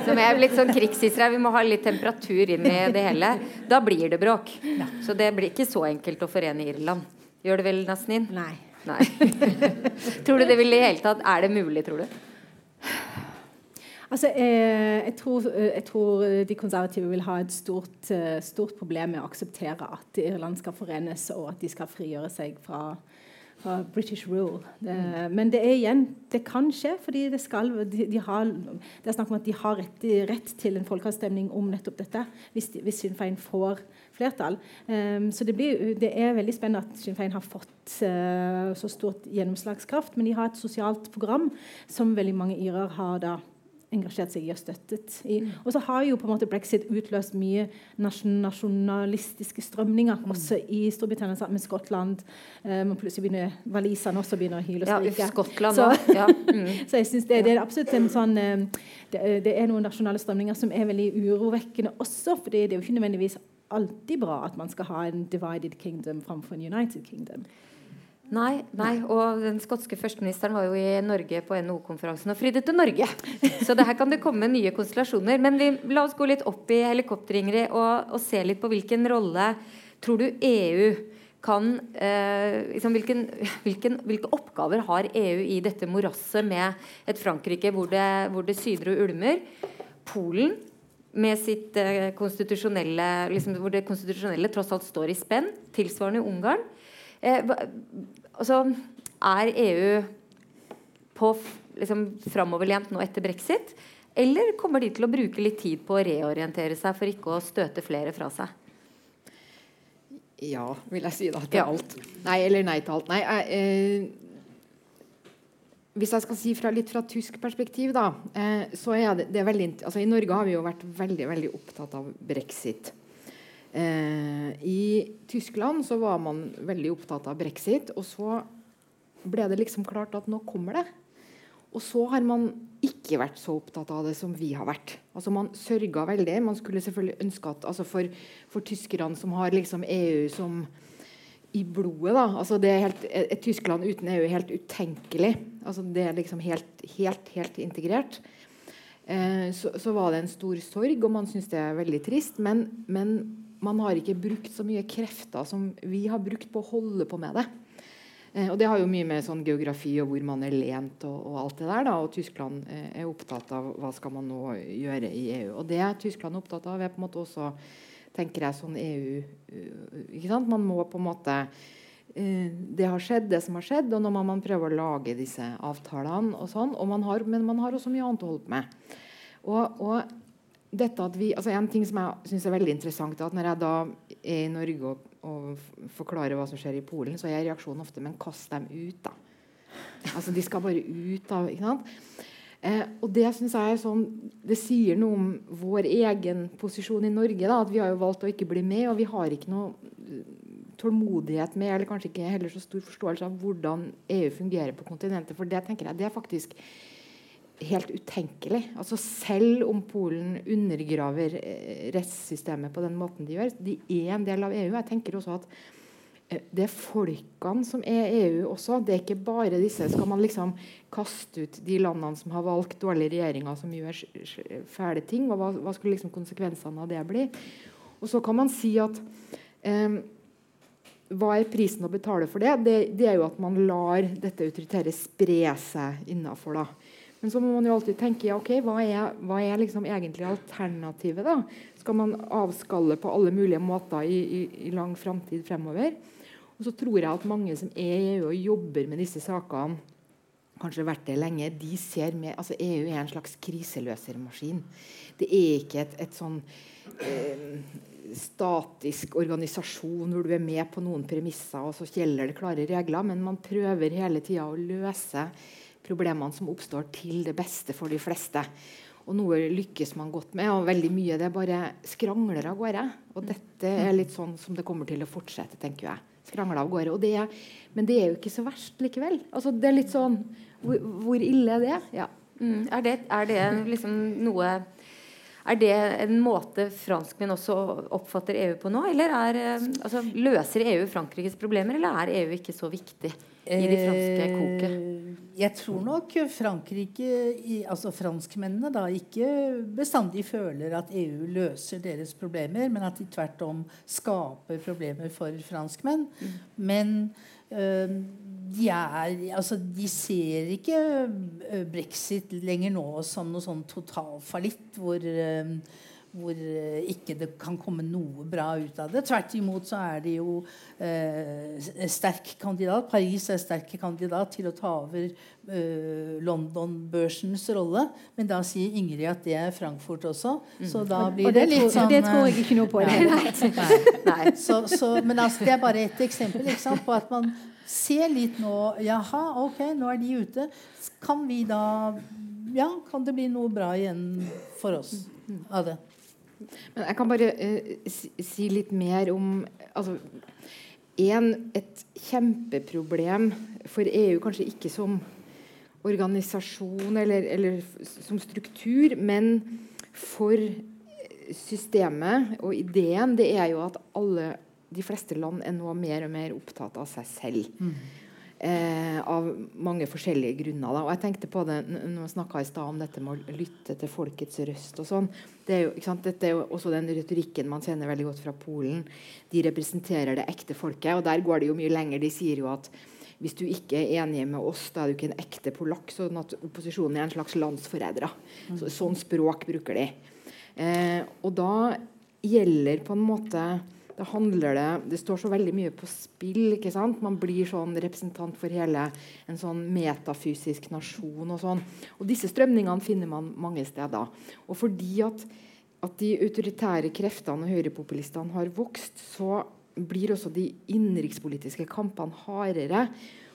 S1: Som er litt sånn krigshissere. Vi må ha litt temperatur inn i det hele. Da blir det bråk. Ja. Så det blir ikke så enkelt å forene Irland. Gjør det vel, Nasnin?
S3: Nei.
S1: Nei. tror du det vil i hele tatt Er det mulig, tror du?
S3: Altså, jeg, jeg, tror, jeg, tror, de konservative vil ha et stort, eh, stort, problem med å akseptere at Irland skal forenes, og at de skal frigjøre seg fra, fra British rule. Det, men det er igjen Det kan skje, fordi det, skal, de, de har, det er snakk om at de har rett, rett til en folkeavstemning om nettopp dette, hvis, de, hvis Sinn Fein får flertall. Um, så det, blir, det, er veldig spennende at Sinn Fein har fått uh, så stort gjennomslagskraft. Men de har et sosialt program som veldig mange irer har da engasjert seg i og støttet. I. Mm. Og så har jo på en måte brexit utløst mye nasjonalistiske strømninger, mm. også i Storbritannia sammen med Skottland. Um, plutselig begynner walisene også begynner å hyle og
S1: skrike. Ja, Skottland så, ja. mm.
S3: så jeg synes det, det, er absolutt en sånn um, det, det, er noen nasjonale strømninger som er veldig urovekkende også, for det er jo ikke nødvendigvis alltid bra at man skal ha en divided kingdom framfor en united kingdom.
S1: Nei, nei, og den skotske førsteministeren var jo i Norge på NHO-konferansen og fridde til Norge. Så det her kan det komme nye konstellasjoner. Men vi, la oss gå litt opp i helikopteret, Ingrid, og, og se litt på hvilken rolle tror du EU kan eh, liksom hvilken, hvilken, Hvilke oppgaver har EU i dette morasset med et Frankrike hvor det, hvor det syder og ulmer? Polen med sitt eh, konstitusjonelle liksom, Hvor det konstitusjonelle tross alt står i spenn. Tilsvarende Ungarn. Eh, altså, er EU på liksom, framoverlent nå etter brexit? Eller kommer de til å bruke litt tid på å reorientere seg for ikke å støte flere fra seg?
S2: Ja, vil jeg si da til ja. alt. Nei, eller nei til alt. Nei, jeg, eh, hvis jeg skal si fra, litt fra tysk perspektiv, da, eh, så er det, det er veldig altså I Norge har vi jo vært veldig veldig opptatt av brexit. Eh, Tyskland så var man veldig opptatt av brexit, og så ble det liksom klart at nå kommer det. Og så har man ikke vært så opptatt av det som vi har vært. Altså Man sørga veldig. Man skulle selvfølgelig ønske at altså for, for tyskerne som har liksom EU som i blodet da, altså det er helt, Et Tyskland uten EU er helt utenkelig. Altså Det er liksom helt, helt, helt integrert. Eh, så, så, var det en stor sorg, og man syns det er veldig trist. Men, men man har ikke brukt så mye krefter som vi har brukt på å holde på med det. Eh, og Det har jo mye med sånn geografi og hvor man er lent og, og alt det der. da, og Tyskland eh, er opptatt av hva skal man nå gjøre i EU. Og det Tyskland er opptatt av, er på en måte også tenker jeg, sånn EU uh, ikke sant? Man må på en måte uh, Det har skjedd, det som har skjedd, og nå må man prøve å lage disse avtalene. og sånn, og man har, Men man har også mye annet å holde på med. Og, og dette at vi, altså En ting som jeg synes er veldig interessant, er at når jeg da er i Norge og, og forklarer hva som skjer i Polen, så er reaksjonen ofte Men kast dem ut, da. Altså, De skal bare ut av ikke sant? Eh, og Det synes jeg er sånn, det sier noe om vår egen posisjon i Norge. da, at Vi har jo valgt å ikke bli med, og vi har ikke noe eh, tålmodighet med, eller kanskje ikke heller så stor forståelse av hvordan EU fungerer på kontinentet. For det tenker jeg, det er faktisk helt utenkelig. Altså selv om Polen undergraver eh, rettssystemet på den måten de gjør. De er en del av EU. Jeg tenker også at eh, det er folkene som er EU også. Det er ikke bare disse. Skal man liksom kaste ut de landene som har valgt dårlige regjeringer som gjør fæle ting? Og hva, hva skulle liksom konsekvensene av det bli? Og så kan man si at eh, hva er prisen å betale for det? det? det? er jo at man lar dette autoritære spre seg innafor. Men så må man jo alltid tenke ja, ok, hva er, hva er liksom egentlig alternativet? da? Skal man avskalle på alle mulige måter i, i, i lang framtid fremover? Og så tror jeg at mange som er i EU og jobber med disse sakene, kanskje vært det lenge, de ser med, altså EU er en slags kriseløsermaskin. Det er ikke et, et sånn eh, statisk organisasjon hvor du er med på noen premisser, og så gjelder det klare regler, men man prøver hele tida å løse problemene som oppstår, til det beste for de fleste. Og noe lykkes man godt med, og veldig mye det bare skrangler av gårde. Og dette er litt sånn som det kommer til å fortsette, tenker jeg. Skrangler av gårde. Det er, men det er jo ikke så verst likevel. Altså, det er litt sånn Hvor, hvor ille er det? Ja.
S1: Mm. Er det, er det liksom noe er det en måte franskmenn også oppfatter EU på nå? Eller er, eh, altså, løser EU Frankrikes problemer, eller er EU ikke så viktig i de franske koket?
S4: Eh, jeg tror nok Frankrike, altså franskmennene, da ikke bestandig føler at EU løser deres problemer, men at de tvert om skaper problemer for franskmenn. Mm. Men øh, de, er, altså, de ser ikke eh, brexit lenger nå som noe sånn totalfallitt hvor, eh, hvor eh, ikke det kan komme noe bra ut av det. Tvert imot så er det jo eh, sterk kandidat. Paris er sterk kandidat til å ta over eh, London-børsens rolle. Men da sier Ingrid at det er Frankfurt også. Mm. Så da blir det, det, litt sånn
S3: Det tror jeg ikke noe på.
S4: Nei. Så, så, men altså, det er bare ett eksempel på at man ser litt nå Jaha, ok, nå er de ute. Kan vi da Ja, kan det bli noe bra igjen for oss av det?
S2: Men jeg kan bare uh, si, si, litt mer om altså, en, Et kjempeproblem for EU, kanskje ikke som organisasjon eller, eller som struktur, men for systemet og ideen, det er jo at alle de fleste land er nå mer og mer opptatt av seg selv. Mm. Eh, av mange forskjellige grunner. Da. Og jeg tenkte på det når vi snakka i stad om dette med å lytte til folkets røst og sånn. Det er jo, Dette er jo også den retorikken man kjenner veldig godt fra Polen. De representerer det ekte folket. Og der går det jo mye lenger. De sier jo at hvis du ikke er enig med oss, da er du ikke en ekte polakk. Sånn at opposisjonen er en slags landsforrædere. Så, sånn språk bruker de. Eh, og da gjelder på en måte da handler det Det står så veldig mye på spill. ikke sant? Man blir sånn representant for hele en sånn metafysisk nasjon. Og sånn. Og disse strømningene finner man mange steder. Og fordi at, at de autoritære kreftene og høyrepopulistene har vokst, så blir også de innenrikspolitiske kampene hardere.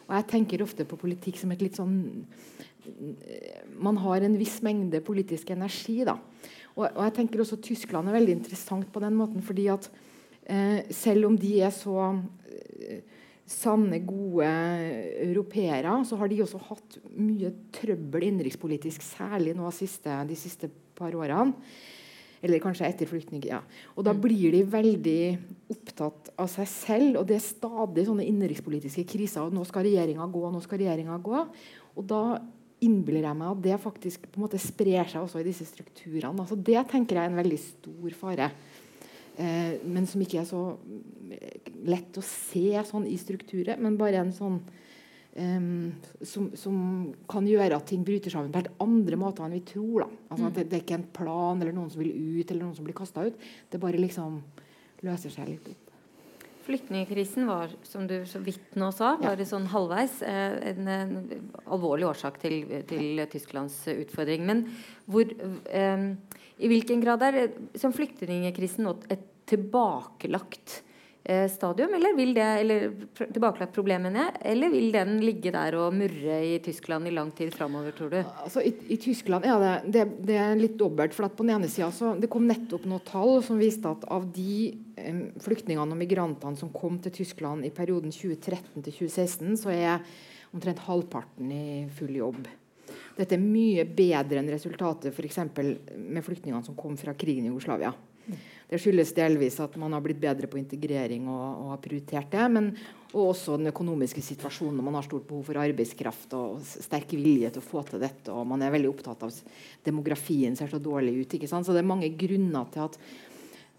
S2: Og jeg tenker ofte på politikk som et litt sånn Man har en viss mengde politisk energi. da. Og, og jeg tenker også Tyskland er veldig interessant på den måten. fordi at selv om de er så eh, sanne, gode europeere, så har de også hatt mye trøbbel innenrikspolitisk, særlig nå siste, de siste par årene. Eller kanskje etter flyktning. Ja. Og da mm. blir de veldig opptatt av seg selv. Og det er stadig sånne innenrikspolitiske kriser. og Nå skal regjeringa gå, nå skal regjeringa gå. Og da innbiller jeg meg at det faktisk på en måte sprer seg også i disse strukturene. Altså det tenker jeg er en veldig stor fare eh, men som ikke er så eh, lett å se sånn i strukturet, men bare en sånn Um, som, som, kan gjøre at ting bryter sammen på helt andre måter enn vi tror. Altså, mm. det, det, er ikke en plan eller noen som vil ut, eller noen som blir kasta ut. Det bare liksom løser seg litt opp.
S1: Flyktningkrisen var, som du så vidt nå sa, bare sånn halvveis eh, en, en, alvorlig årsak til, til Tysklands utfordring. Men hvor um, i hvilken grad er som flyktningkrisen nå et tilbakelagt stadium, eller vil det eller tilbakelagt problemene, eller vil den ligge der og murre i Tyskland i lang tid framover, tror du?
S2: Altså, i, i, Tyskland ja, det, det, det, er litt dobbelt. for at på den ene siden så Det kom nettopp noen tall som viste at av de eh, flyktningene og migrantene som kom til Tyskland i perioden 2013 til 2016, så er omtrent halvparten i full jobb. Dette er mye bedre enn resultatet f.eks. med flyktningene som kom fra krigen i Jugoslavia. Det skyldes delvis at man har blitt bedre på integrering og, og har prioritert det. Men og også den økonomiske situasjonen. Man har stort behov for arbeidskraft og sterk vilje til å få til dette. Og man er veldig opptatt av demografien ser så dårlig ut. ikke sant? Så det er mange grunner til at,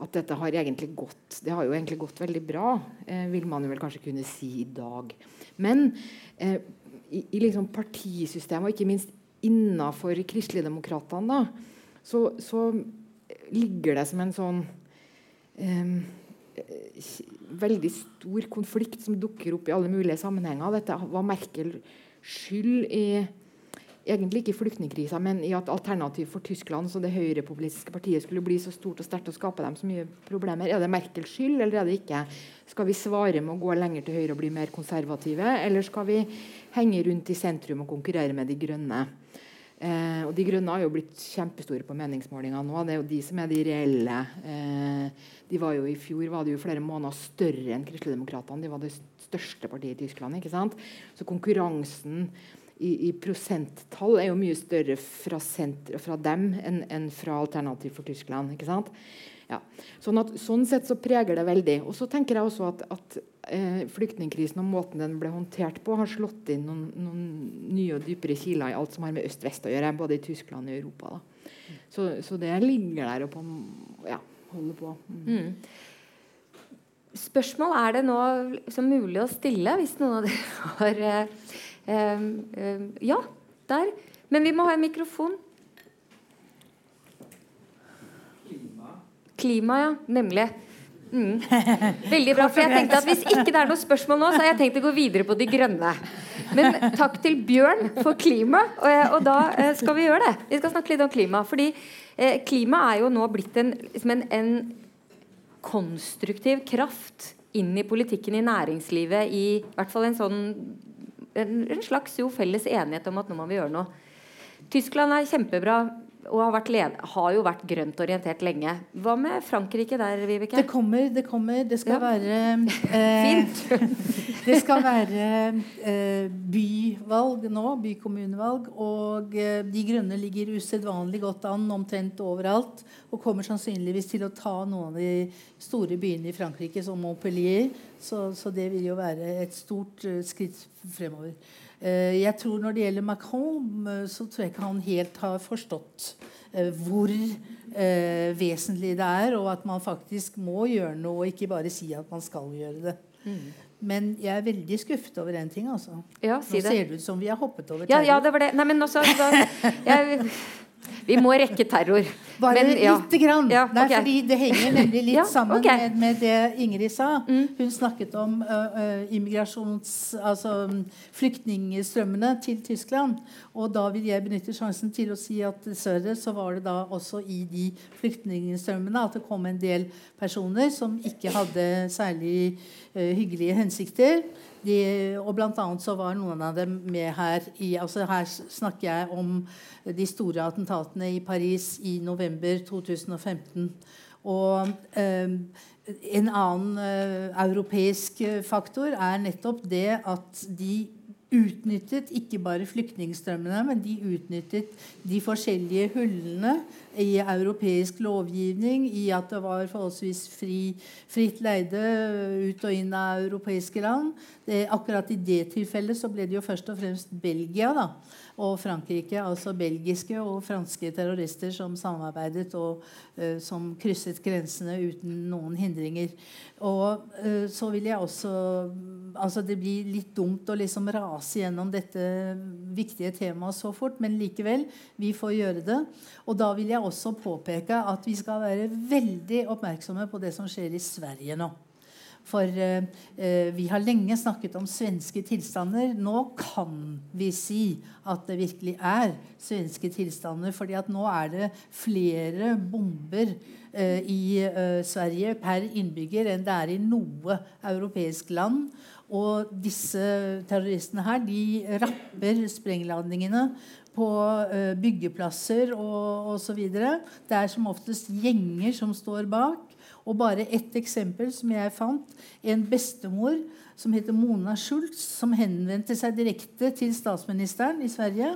S2: at dette har egentlig gått det har jo egentlig gått veldig bra, eh, vil man jo vel kanskje kunne si i dag. Men eh, i, i liksom partisystemet, og ikke minst innafor Kristeligdemokratene, så, så ligger det som en sånn um, veldig stor konflikt som dukker opp i alle mulige sammenhenger. Dette var Merkel skyld i egentlig ikke flyktningkrisa, men i at alternativ for Tyskland så det høyrepopulistiske partiet skulle bli så stort og sterkt og skape dem så mye problemer. Er det Merkels skyld, eller er det ikke? Skal vi svare med å gå lenger til høyre og bli mer konservative, eller skal vi henge rundt i sentrum og konkurrere med de grønne? Eh, og De Grønne har jo blitt kjempestore på meningsmålingene nå. Det er jo de som er de reelle. Eh, de var jo I fjor var de jo flere måneder større enn Kristeligdemokratene. De var det største partiet i Tyskland. ikke sant? Så konkurransen i, i prosenttall er jo mye større fra, senter, fra dem enn, enn fra Alternativ for Tyskland. ikke sant? Ja. Sånn, at, sånn, sett så preger det veldig. Og så tenker jeg også at, at eh, flyktningkrisen og måten den ble håndtert på, har slått inn noen, noen nye og dypere kiler i alt som har med øst-vest å gjøre, både i Tyskland og i Europa. Så, så, det ligger der og på, ja, holder på. Mm. Mm.
S1: Spørsmål er det nå liksom, mulig å stille, hvis noen av dere har eh, eh, Ja, der. Men vi må ha en mikrofon. Klima, ja. Nemlig. Mm. Veldig bra. for jeg tenkte at Hvis ikke det er noe spørsmål nå, så har jeg tenkt å gå videre på De grønne. Men takk til Bjørn for klima, og, og da eh, skal vi gjøre det. Vi skal snakke litt om klima. Fordi eh, klima er jo nå blitt en, liksom en, en, konstruktiv kraft inn i politikken i næringslivet. I hvert fall en sånn en, en slags jo felles enighet om at nå må vi gjøre noe. Tyskland er kjempebra og har, led, har, jo vært grønt orientert lenge. Hva med Frankrike der, Vibeke?
S4: Det kommer, det kommer. Det skal ja. være eh, Det skal være eh, byvalg nå, bykommunevalg. Og eh, De Grønne ligger usedvanlig godt an omtrent overalt. Og kommer sannsynligvis til å ta noen av de store byene i Frankrike, som Montpellier. Så, så det vil jo være et stort uh, skritt fremover. Eh, jeg tror Når det gjelder Macron, eh, så tror jeg ikke han helt har forstått eh, hvor vesentlig det er, og at man faktisk må gjøre noe, og ikke bare si at man skal gjøre det. Mm. Men jeg er veldig skuffet over én ting. altså.
S1: Ja, si
S4: Nå ser det ut som vi har hoppet over
S1: terror. Ja, ja det var det. Nei, men også, da, jeg, vi må rekke terror.
S4: Bare Men, ja. lite grann. Ja, okay. Nei, fordi det henger nemlig litt ja, sammen okay. med, med, det Ingrid sa. Mm. Hun snakket om uh, immigrasjons... Altså flyktningstrømmene til Tyskland. Og da vil jeg benytte sjansen til å si at dessverre så var det da også i de flyktningstrømmene at det kom en del personer som ikke hadde særlig uh, hyggelige hensikter. De, og blant annet så var noen av dem med her i altså Her snakker jeg om de store attentatene i Paris i november 2015. Og eh, en annen eh, europeisk faktor er nettopp det at de utnyttet ikke bare flyktningstrømmene, men de utnyttet de forskjellige hullene i europeisk lovgivning, i at det var forholdsvis fri, fritt leide ut og inn av europeiske land. Det, akkurat i det tilfellet så ble det jo først og fremst Belgia da, og Frankrike, altså belgiske og franske terrorister som samarbeidet og uh, som krysset grensene uten noen hindringer. Og uh, så vil jeg også altså Det blir litt dumt å liksom rase gjennom dette viktige temaet så fort, men likevel, vi får gjøre det. Og da vil jeg også påpeke at vi skal være veldig oppmerksomme på det som skjer i Sverige nå. For eh, eh, vi har lenge snakket om svenske tilstander. Nå kan vi si at det virkelig er svenske tilstander. fordi at nå er det flere bomber eh, i Sverige per innbygger enn det er i noe europeisk land. Og disse terroristene her de rapper sprengladningene på byggeplasser og osv. Det er som oftest gjenger som står bak. Og bare ett eksempel som jeg fant. En bestemor som heter Mona Schultz, som henvendte seg direkte til statsministeren i Sverige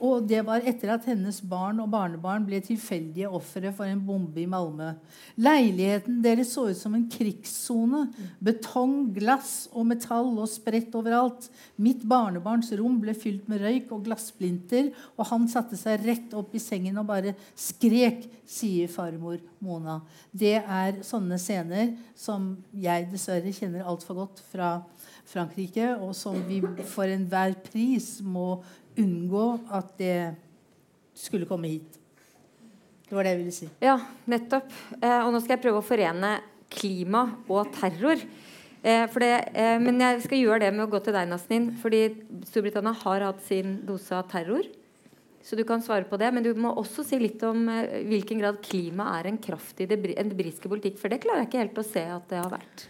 S4: og det var etter at hennes barn og barnebarn ble tilfeldige ofre for en bombe i Malmö. Leiligheten deres så ut som en krigssone. Betong, glass og metall og spredt overalt. Mitt barnebarns rom ble fylt med røyk og glassplinter, og han satte seg rett opp i sengen og bare skrek, sier farmor Mona. Det er sånne scener som jeg dessverre kjenner altfor godt fra Frankrike, og som vi for enhver pris må unngå at det skulle komme hit. Det var det jeg ville si.
S1: Ja, nettopp. Eh, og nå skal jeg prøve å forene klima og terror. Eh, det, eh, men jeg skal gjøre det med å gå til deg, Nasnin. Fordi Storbritannia har hatt sin dose av terror. Så du kan svare på det. Men du må også si litt om eh, hvilken grad klima er en kraft i det, en britiske politikk. For det klarer jeg ikke helt å se at det har vært.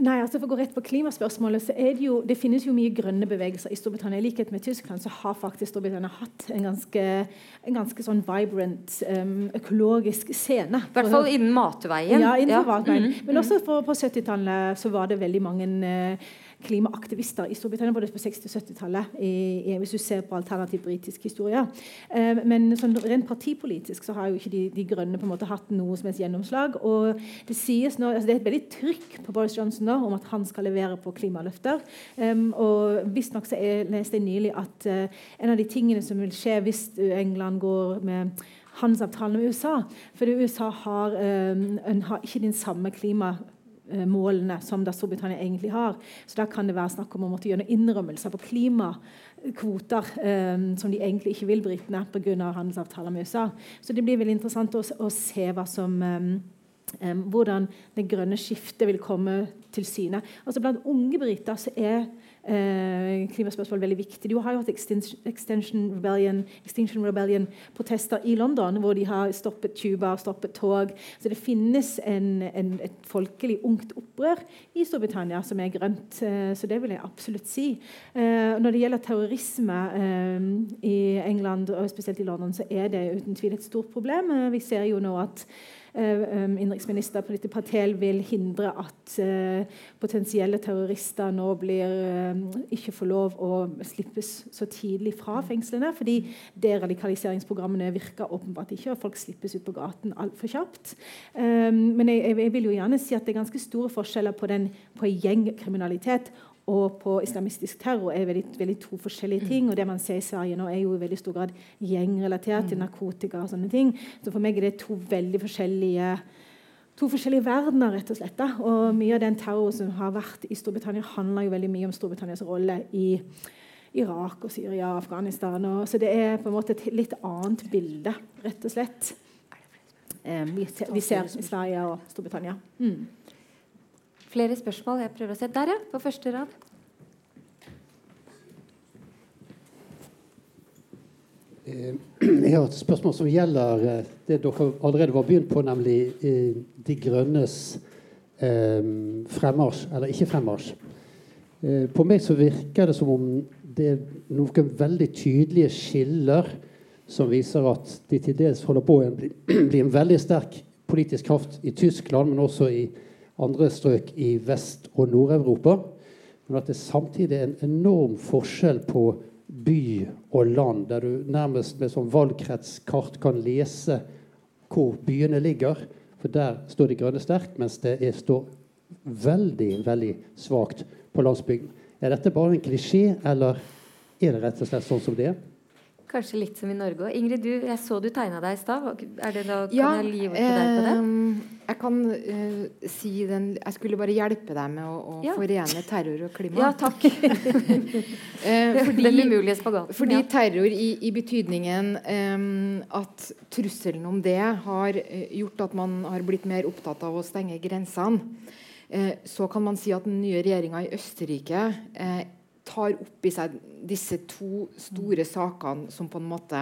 S3: Nei, altså For å gå rett på klimaspørsmålet, så er det jo Det finnes jo mye grønne bevegelser i Storbritannia. I likhet med Tyskland så har faktisk Storbritannia hatt en ganske, en ganske sånn vibrant um, økologisk scene.
S1: I hvert fall innen matveien.
S3: Ja, innenfor ja. matveien. Mm -hmm. Men også for, på 70-tallet så var det veldig mange uh, klimaaktivister i Storbritannia både på 60- og 70-tallet, hvis du ser på alternativ britisk historie. Eh, men sånn, rent partipolitisk så har jo ikke de, de, Grønne på en måte hatt noe som helst gjennomslag. og Det sies nå, altså det er et veldig trykk på Boris Johnson nå, om at han skal levere på klimaløfter. Og Visstnok leste jeg nylig at uh, en av de tingene som vil skje hvis England går med handelsavtalen med USA For USA har, har ikke den samme klima Eh, målene som da Storbritannia egentlig har. Så da kan det være snakk om å måtte gjøre innrømmelser på klimakvoter um, som de egentlig ikke vil britene pga. handelsavtaler med USA. Så det blir veldig interessant å, å se som um, eh, hvordan det grønne skiftet vil komme til syne. Altså Blant unge briter så er eh, klimaspørsmål veldig viktig. Du har jo hatt Extinction Rebellion-protester Rebellion-protester i London, hvor de har stoppet Cuba, stoppet tog. Så det finnes en, en, et folkelig ungt opprør i Storbritannia som er grønt. Eh, så det vil jeg absolutt si. Eh, når det gjelder terrorisme eh, i England, og spesielt i London, så er det uten tvil et stort problem. Eh, vi ser jo nå at Eh, innenriksminister Priti Patel vil hindre at eh, potensielle terrorister nå blir, eh, ikke får lov å slippes så tidlig fra fengslene. Fordi deradikaliseringsprogrammene virker åpenbart ikke, og folk slippes ut på gaten altfor kjapt. Men jeg, jeg, vil jo gjerne si at det er ganske store forskjeller på, den, på gjengkriminalitet og på islamistisk terror er veldig, veldig, to forskjellige ting. og Det man ser i Sverige nå, er jo i veldig stor grad gjengrelatert til mm. narkotika. og sånne ting. Så for meg er det to veldig forskjellige to forskjellige verdener, rett og slett. Da. Og mye av den terroren som har vært i Storbritannia, handler jo veldig mye om Storbritannias rolle i Irak og Syria og Afghanistan. Og, så det er på en måte et litt annet bilde, rett og slett. Eh, vi, ser, vi ser i Sverige og Storbritannia. Mm.
S1: Flere spørsmål? Jeg prøver å se. Der, ja. På første rad.
S5: Eh, jeg har et spørsmål som gjelder eh, det dere allerede var begynt på, nemlig eh, De grønnes fremmarsj, eller ikke fremmarsj. På meg så virker det som om det er noen veldig tydelige skiller som viser at de til dels holder på å bli en veldig sterk politisk kraft i Tyskland, men også i andre strøk i Vest- og Nord-Europa. Men at det samtidig er en enorm forskjell på by og land, der du nærmest med sånn valgkretskart kan lese hvor byene ligger. For der står De grønne sterkt, mens det er, står veldig, veldig svakt på landsbygden. Er dette bare en klisjé, eller er det rett og slett sånn som det er?
S1: Kanskje litt som i Norge òg. Ingrid, du, jeg så du tegna deg i stad. Kan ja, jeg lyve til deg på det?
S2: Eh, jeg kan uh, si den Jeg skulle bare hjelpe deg med å, å ja. forene terror og klima.
S1: Ja, takk. uh, fordi, den umulige spagaten.
S2: Fordi ja. terror i, i betydningen um, at trusselen om det har gjort at man har blitt mer opptatt av å stenge grensene. så kan man si at den nye regjeringa i Østerrike tar opp i seg disse to store sakene som på en måte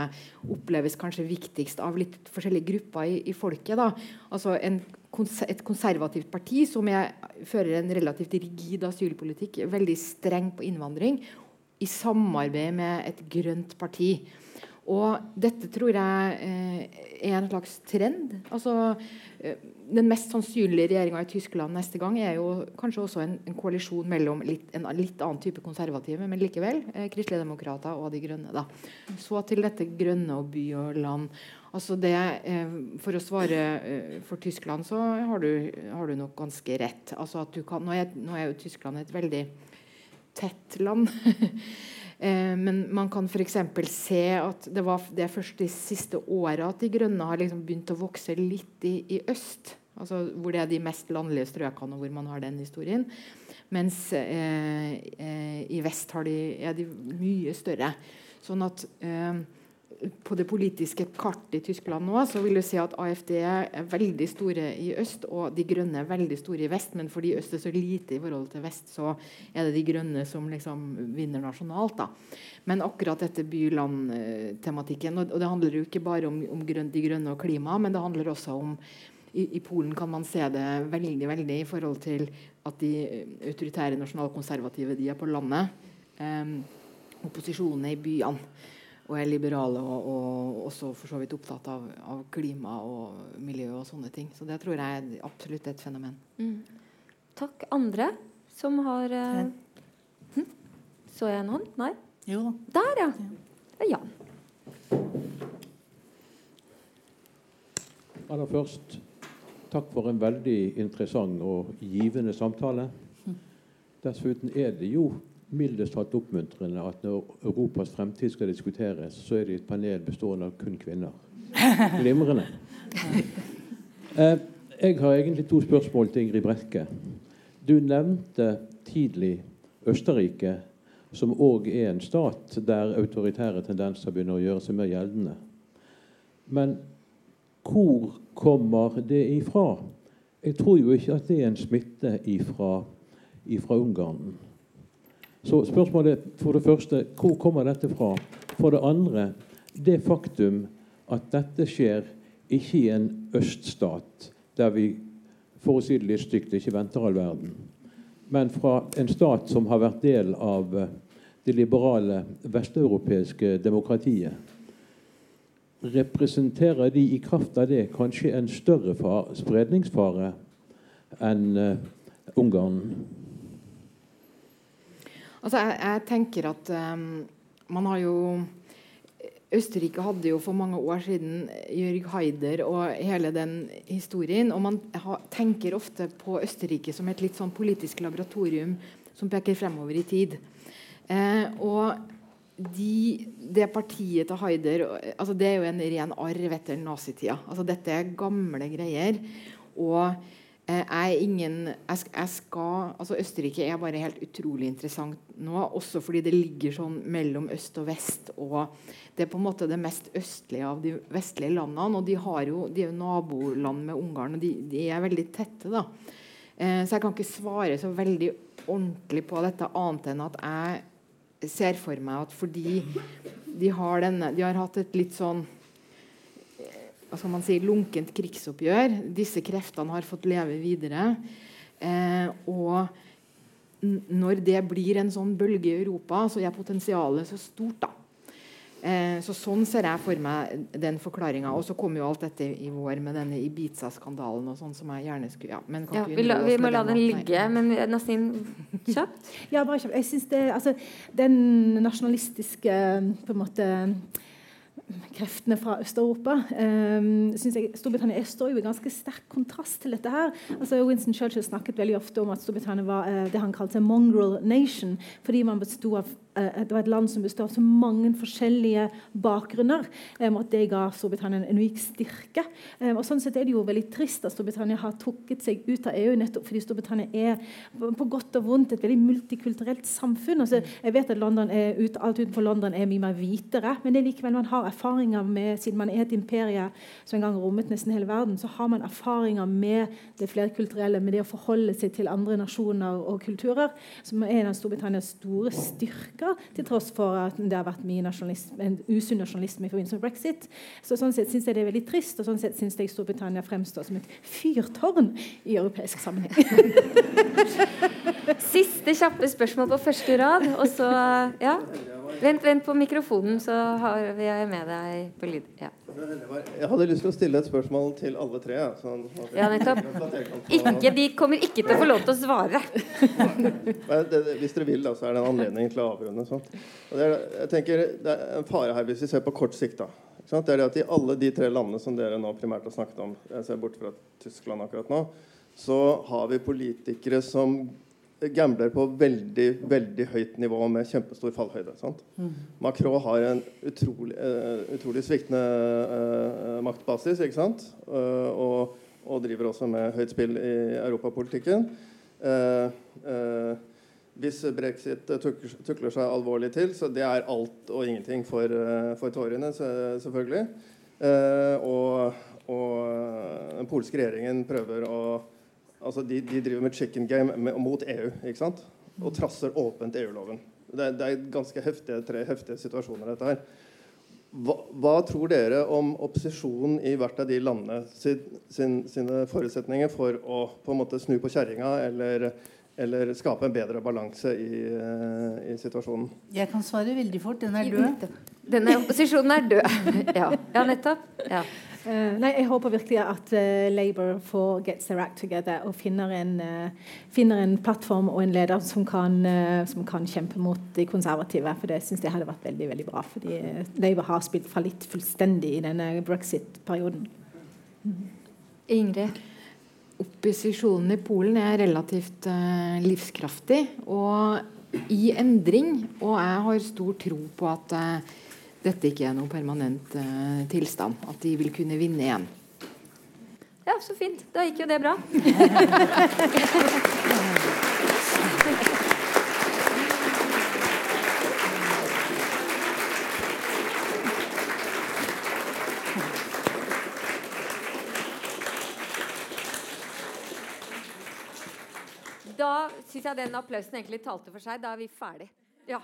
S2: oppleves kanskje viktigst av litt forskjellige grupper i, i folket. Da. Altså en, et konservativt parti som er, fører en relativt rigid asylpolitikk, veldig streng på innvandring, i samarbeid med et grønt parti. Og dette tror jeg eh, er en slags trend. Altså, eh, den mest sannsynlige regjeringa i Tyskland neste gang er jo kanskje også en, en koalisjon mellom litt, en litt annen type konservative, men likevel eh, kristelige demokrater og De grønne. Da. Så til dette grønne og by og land. Altså det, eh, for å svare eh, for Tyskland, så har du, har du nok ganske rett. Altså kan, nå, er, nå er jo Tyskland et veldig tett land. Eh, men man kan f.eks. se at det, var, det første de siste åra at De grønne har liksom begynt å vokse litt i, i, øst. Altså hvor det er de mest landlige strøkene, hvor man har den historien. Mens eh, eh, i vest de, er de mye større. Sånn at eh, på det politiske kartet i Tyskland nå, så vil du se at AFD er veldig store i øst, og De grønne er veldig store i vest. Men fordi øst er så lite i forhold til vest, så er det De grønne som liksom vinner nasjonalt. da. Men akkurat dette by-land-tematikken og, det handler jo ikke bare om, om grønt, De grønne og klima, men det handler også om i, i, Polen kan man se det veldig veldig i forhold til at de autoritære nasjonalkonservative de er på landet. Eh, opposisjonen er i byene og er liberale og, og, også for så vidt opptatt av, av, klima og miljø og sånne ting. Så det tror jeg er absolutt et fenomen. Mm.
S1: Takk. Andre som har uh, hm? Så jeg en hånd? Nei?
S4: Jo
S1: Der, ja. Det er Jan.
S6: Aller først takk for en veldig interessant og givende samtale. Dessuten er det jo mildest talt oppmuntrende at når Europas fremtid skal diskuteres, så er det et panel bestående av kun kvinner. Glimrende. Eh, jeg har egentlig to spørsmål til Ingrid Brekke. Du nevnte tidlig Østerrike, som òg er en stat der autoritære tendenser begynner å gjøre seg mer gjeldende. Men hvor kommer det ifra? Jeg tror jo ikke at det er en smitte ifra, ifra Ungarn. Så spørsmålet for det første hvor kommer dette fra? For det andre det faktum at dette skjer ikke i en øststat der vi for å si det litt stygt ikke venter all verden, men fra en stat som har vært del av eh, det liberale vesteuropeiske demokratiet. Representerer de i kraft av det kanskje en større spredningsfare enn uh, Ungarn?
S2: Altså, jeg, jeg tenker at um, man har jo Østerrike hadde jo for mange år siden Jørg Haider og hele den historien. Og man tenker ofte på Østerrike som et litt sånn politisk laboratorium som peker fremover i tid. Eh, og de, det partiet til Haider altså Det er jo en ren arv etter nazitida. Altså dette er gamle greier. Og jeg er ingen jeg, skal, altså Østerrike er bare helt utrolig interessant nå, også fordi det ligger sånn mellom øst og vest. og Det er på en måte det mest østlige av de vestlige landene. og De, jo, de er jo naboland med Ungarn, og de, de er veldig tette. da. Eh, så jeg kan ikke svare så veldig ordentlig på dette, annet enn at jeg ser for meg at fordi de har, denne, de har hatt et litt sånn si, lunkent krigsoppgjør. Disse kreftene har fått leve videre. Eh, og når det blir en sånn bølge i Europa, så er potensialet så stort. da. Eh, så Sånn ser jeg for meg den forklaringa. Og så kom jo alt dette i vår med denne Ibiza-skandalen og sånn som jeg gjerne skulle ja,
S1: ja, vi, la, vi, må la den ligge, men nesten kjapt?
S3: ja, bare kjapt. Jeg synes det, altså, Den nasjonalistiske på en måte kreftene fra Øst-Europa. Um, Storbritannia står jo i ganske sterk kontrast til dette. her. Altså Winston Churchill snakket veldig ofte om at Storbritannia var uh, det han kalte mongrel nation, fordi man bestod av det var et land som består av så mange forskjellige bakgrunner. Um, at det ga Storbritannia en unik styrke. Um, og sånn sett er det jo veldig trist at Storbritannia har trukket seg ut av EU nettopp fordi Storbritannia er på godt og vondt et veldig multikulturelt samfunn. Altså, jeg vet at London er ut, alt utenfor London er mye mer hvitere, men det er likevel man har erfaringer med Siden man er et imperie som en gang rommet nesten hele verden, så har man erfaringer med det flerkulturelle, med det å forholde seg til andre nasjoner og kulturer, som er en av Storbritannias store styrker til tross for at det har vært mye en usunn nasjonalisme i forbindelse med brexit. Så Sånn sett syns jeg det er veldig trist, og sånn sett syns jeg Storbritannia fremstår som et fyrtårn i europeisk sammenheng.
S1: Siste kjappe spørsmål på første rad, og så Ja. Vent, vent på mikrofonen, så har vi med deg på lyd. Ja.
S7: Jeg hadde lyst til å stille et spørsmål til alle tre. Sånn,
S1: ja, nettopp. Ikke, de kommer ikke til å få lov til å svare.
S7: hvis dere vil, da, så er det en anledning til å avrunde. Sånn. Det, er, jeg tenker, det er en fare her hvis vi ser på kort sikt. da. Det er det at I alle de tre landene som dere nå primært har snakket om, jeg ser bort fra Tyskland akkurat nå, så har vi politikere som gambler på veldig veldig høyt nivå med kjempestor fallhøyde. Mm. Macron har en utrolig, uh, utrolig sviktende uh, maktbasis ikke sant? Uh, og, og, driver også med høyt spill i europapolitikken. hvis brexit tukler, tukler, seg alvorlig til, så det er alt og ingenting for, for tårene, selvfølgelig. og, og den polske regjeringen prøver å Altså de, de, driver med chicken game med, mot EU ikke sant? og trasser åpent EU-loven. Det, det, er ganske heftige, tre heftige situasjoner, dette her. hva, hva, tror dere om opposisjonen i hvert av de landene sin, sin, sine forutsetninger for å på en måte snu på kjerringa eller, eller skape en bedre balanse i, i, situasjonen?
S4: Jeg kan svare veldig fort. Den er død.
S1: Denne opposisjonen er død. ja. ja, nettopp. Ja.
S3: Uh, nei, jeg håper virkelig at uh, Labour får get their act together og finner en, uh, finner en plattform og en leder som kan, som kan, kjempe mot de konservative. For det syns jeg hadde vært veldig veldig bra. Fordi Labour har spilt fallitt fullstendig i denne brexit-perioden.
S1: Mm. Ingrid?
S2: Opposisjonen i Polen er relativt livskraftig og i endring. Og jeg har stor tro på at dette ikke er noen permanent uh, tilstand. At de vil kunne vinne igjen.
S1: Ja, så fint. Da gikk jo det bra. Da syns jeg den applausen egentlig talte for seg. Da er vi ferdig. Ja.